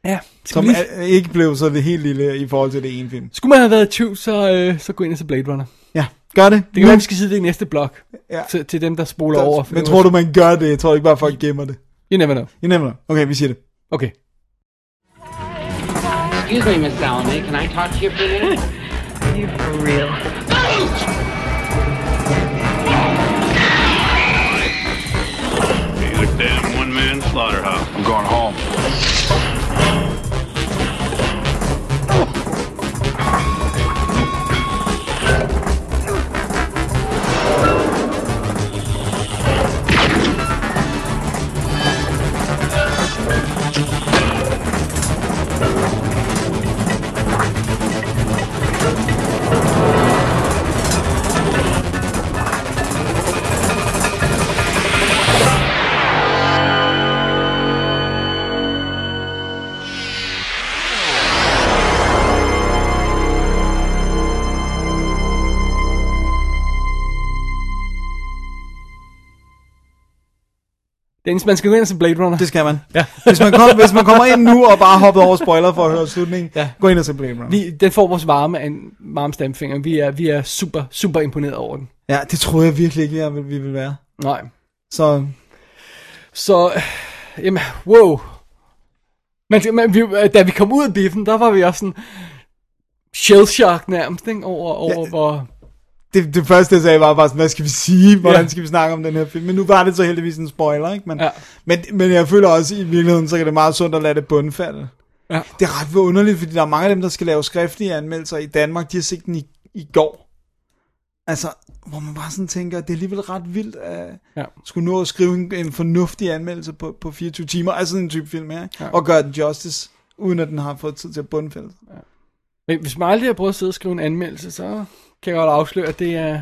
Ja, Som lige, er, ikke blev så det helt lille i forhold til det ene film. skulle man have været i tvivl, så, øh, så gå ind og se Blade Runner. Ja, gør det. Det kan være, vi skal sige det i næste blok. Ja. Til, til dem, der spoler over. Men tror du, man gør det? Jeg tror ikke bare, folk gemmer det. You never know. You never know. Okay, vi siger det. Okay. Excuse me, Miss Salome. Can I talk to you for a minute? Are you for real? You're a damn one-man slaughterhouse. I'm going home. Dennis, man skal gå ind og se Blade Runner. Det skal man. Ja. hvis, man kom, hvis man kommer ind nu og bare hopper over spoiler for at høre slutningen, Ja. gå ind og se Blade Runner. Vi, den får vores varme, en varme stemfinger. Vi er, vi er super, super imponeret over den. Ja, det troede jeg virkelig ikke, jeg vi ville være. Nej. Så Så, jamen, wow. Men, men vi, da vi kom ud af biffen, der var vi også sådan shell shock nærmest, ikke? Over, over ja. hvor... det, det første, jeg sagde, var bare sådan, hvad skal vi sige? Hvordan Ja. skal vi snakke om den her film? Men nu var det så heldigvis en spoiler, ikke? Men, Ja. men, men jeg føler også, i virkeligheden, så kan det meget sundt at lade det bundfalde. Ja. Det er ret underligt, fordi der er mange af dem, der skal lave skriftlige anmeldelser i Danmark, de har set den i, i går. Altså, hvor man bare sådan tænker, det er alligevel ret vildt at Ja. skulle nå at skrive en, en fornuftig anmeldelse på, på 24 timer, altså sådan en type film her? Ja. og gøre den justice, uden at den har fået tid til at bundfælde. Men hvis man aldrig har prøvet at sidde og skrive en anmeldelse, så kan jeg godt afsløre, at det er...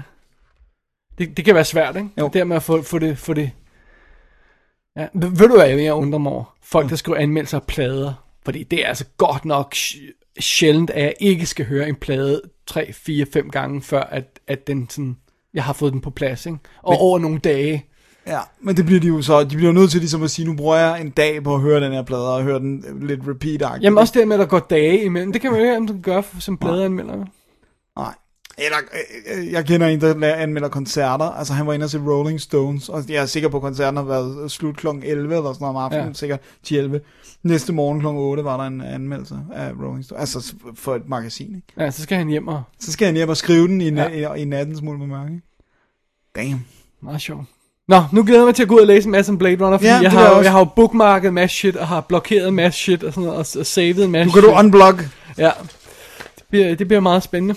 Det, det kan være svært, ikke? Jo. Det med at få, få det... Få det ja. Ved du hvad, jeg undrer mig over? Folk, der skriver anmeldelser af plader. Fordi det er altså godt nok sj- sjældent, at jeg ikke skal høre en plade 3, 4, 5 gange, før at, at den sådan, jeg har fået den på plads, ikke? Og Men- over nogle dage. Ja, men det bliver de jo så, de bliver nødt til ligesom at sige, nu bruger jeg en dag på at høre den her plade, og høre den lidt repeat Jamen også det med, at der går dage imellem. Det kan man jo ikke, om du gør for, som pladeanmelder. Eller, øh, øh, jeg kender en, der anmelder koncerter. Altså, han var inde og se Rolling Stones, og jeg er sikker på, at koncerten har været slut kl. 11 eller sådan noget om aftenen, Ja. sikkert 10-11. Næste morgen kl. 8 var der en anmeldelse af Rolling Stones, altså for et magasin, ikke? Ja, så skal han hjem og... Så skal han hjem og skrive den i, na- Ja. i, i natten smule med mørke, ikke? Damn. Meget sjovt. Nå, nu glæder jeg mig til at gå ud og læse en masse om Blade Runner, fordi Ja, jeg, har, jeg jo- også. jeg har jo bookmarket en masse shit, og har blokeret en masse shit, og, sådan noget, og, og savet en masse Nu kan du shit. unblock. Ja, det bliver, det bliver meget spændende.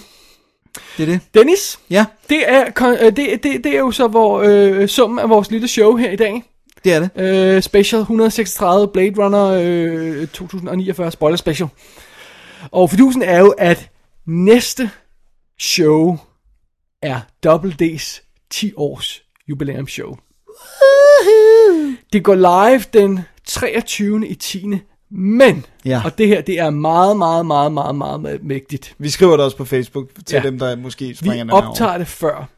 Det er det. Dennis, Ja, det er, øh, det, det, det er jo så hvor, øh, summen af vores lille show her i dag. det er det. Øh, special 136 Blade Runner øh, 2049 spoiler special. Og fidusen er jo, at næste show er Double D's 10 års jubilæumsshow. Det går live den 23. i 10. Men, Ja. og det her, det er meget, meget, meget, meget, meget, vigtigt. Vi skriver det også på Facebook til Ja. dem, der måske Vi springer den her over. optager det før.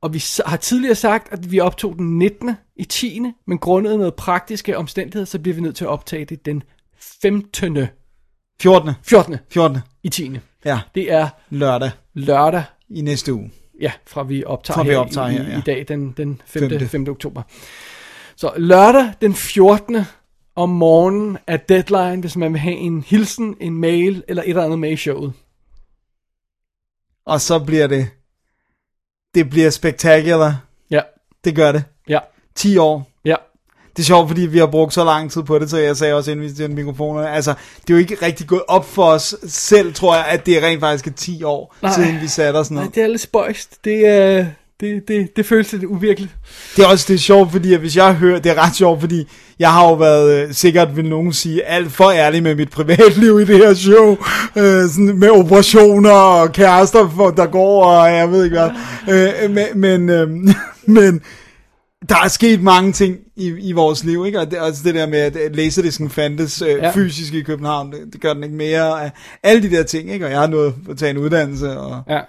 Og vi har tidligere sagt, at vi optog den 19. i 10. Men grundet noget praktiske omstændigheder, så bliver vi nødt til at optage det den 15. 14. 14. 14. i 10. Ja, Det er lørdag lørdag, i næste uge. ja, fra vi optager, Fra vi her, optager i, her, ja. i dag, den, den 5. Femte. 5. oktober. Så lørdag den 14. om morgenen er deadline, hvis man vil have en hilsen, en mail eller et eller andet med i showet. Og så bliver det, det bliver spectacular. Ja, Det gør det. ja, 10 år. ja. Det er sjovt, fordi vi har brugt så lang tid på det, så jeg sagde også, inden vi til mikrofonerne, altså, det er jo ikke rigtig gået op for os selv, tror jeg, at det er rent faktisk er 10 år, Nej. Siden vi satte os ned. Nej, det er lidt spøjst. Det, er, det, det, det føles lidt uvirkeligt. Det er også det er sjovt, fordi at hvis jeg hører, det er ret sjovt, fordi jeg har jo været, øh, sikkert vil nogen sige, alt for ærlig med mit privatliv i det her show, øh, sådan med operationer og kærester, for, der går, og jeg ved ikke hvad. Øh, men, men, øh, men der er sket mange ting i, i vores liv, ikke? Og det, også det der med, at laserdisken fandtes øh, Ja. ja. fysisk i København, det, det gør den ikke mere. Alle de der ting, ikke? Og jeg har nået at tage en uddannelse, og Ja.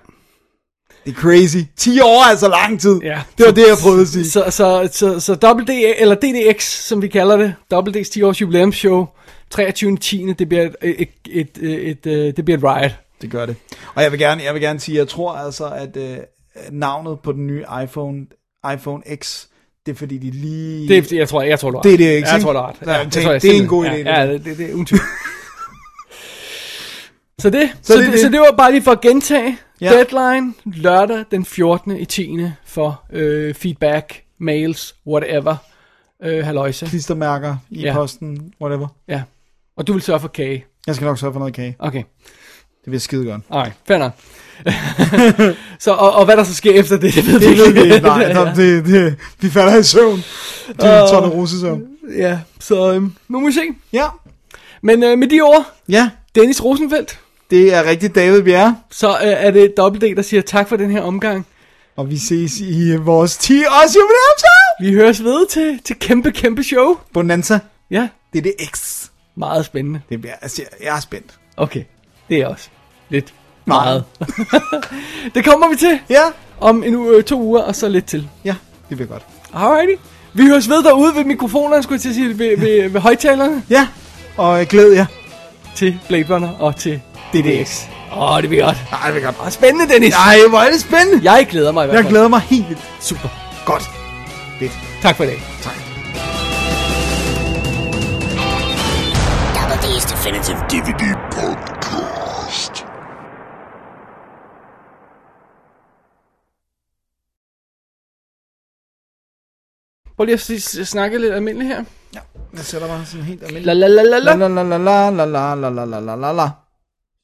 Det er crazy. 10 år er altså lang tid. Ja. Det var det, jeg prøvede at sige. Så, så, så, så WD, eller DDX, som vi kalder det, WD's 10 års jubilæumsshow, 23.10. Det bliver et, et, et, et, et, øh, det bliver et riot. Det gør det. Og jeg vil gerne, jeg vil gerne sige, jeg tror altså, at øh, navnet på den nye iPhone, iPhone X, det er fordi, de lige... Det, er- jeg tror, jeg tror, du har Det er det, ikke? Jeg tror, du har. Ja, det- jeg det er en god idé, Ja, det ja det, det, det er tvivl. Så det, så, Så så, det det, det. så det var bare lige for at gentage. Ja. Deadline lørdag den 14. i 10. for øh, feedback, mails, whatever. Øh, halløjse. Klistermærker i Ja. posten, whatever. Ja. Og du vil sørge for kage. Jeg skal nok sørge for noget kage. Okay. Det bliver skide godt. Alright, fair nok. så, og, og hvad der så sker efter det, det ved Det vi ikke. ikke. Nej, det, det, det, vi falder i søvn. Det er en tonne rusesøvn. Ja, så øhm, nu må vi se. Ja. Men øh, med de ord, Ja, Dennis Rosenfeldt, det er rigtigt David Bjerre. så øh, er det WD, der siger tak for den her omgang. Og vi ses i øh, vores 10 års jubilæumsår. Vi høres ved til, til kæmpe, kæmpe show. Bonanza. Ja, Det er det X. meget spændende. Det bliver, altså, jeg- er spændt. Okay, det er også lidt Meget. meget. det kommer vi til Ja. om en uge, øh, to uger, og så lidt til. Ja, det bliver godt. Alrighty. Vi høres ved derude ved mikrofonerne, skulle jeg til at sige, ved, ved, ved højtalerne, Ja, og glæd jer. til Blade Runner og til DDX. Åh, oh, det bliver godt. Nej, det bliver godt. Åh, spændende, Dennis. Ej, hvor er det spændende. Jeg glæder mig i hvert Jeg fald. glæder mig helt vildt. Super. Godt. Fedt. Tak for i dag. Tak. Double D's Definitive DVD Podcast. Prøv lige at snakke lidt almindeligt her. Jeg sætter mig sådan helt almindeligt. La la la la La la. la la la la la la la la la la la.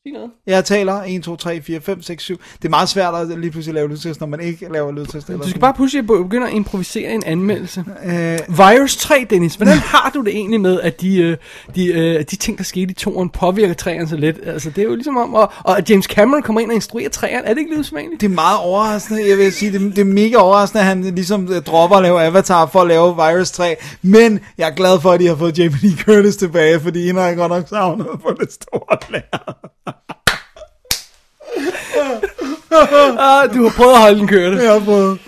Sig noget. Jeg taler 1, 2, 3, 4, 5, 6, 7. Det er meget svært at lige pludselig lave lydtest, når man ikke laver lydtest. Eller Du skal bare pludselig be- begynde at improvisere en anmeldelse. Øh, Virus 3, Dennis. Hvordan har du det egentlig med, at de, øh, de, øh, de ting, der skete i toren, påvirker træerne så lidt? Altså, det er jo ligesom om, og, og at James Cameron kommer ind og instruerer træerne. Er det ikke lidt usædvanligt? det er meget overraskende. Jeg vil sige, det, det er mega overraskende, at han ligesom øh, dropper at lave Avatar for at lave Virus 3. Men jeg er glad for, at de har fået Jamie Lee Curtis tilbage, fordi hende har jeg godt nok savnet på det store lær. Ah, du har prøvet at holde den kørende. Jeg har prøvet.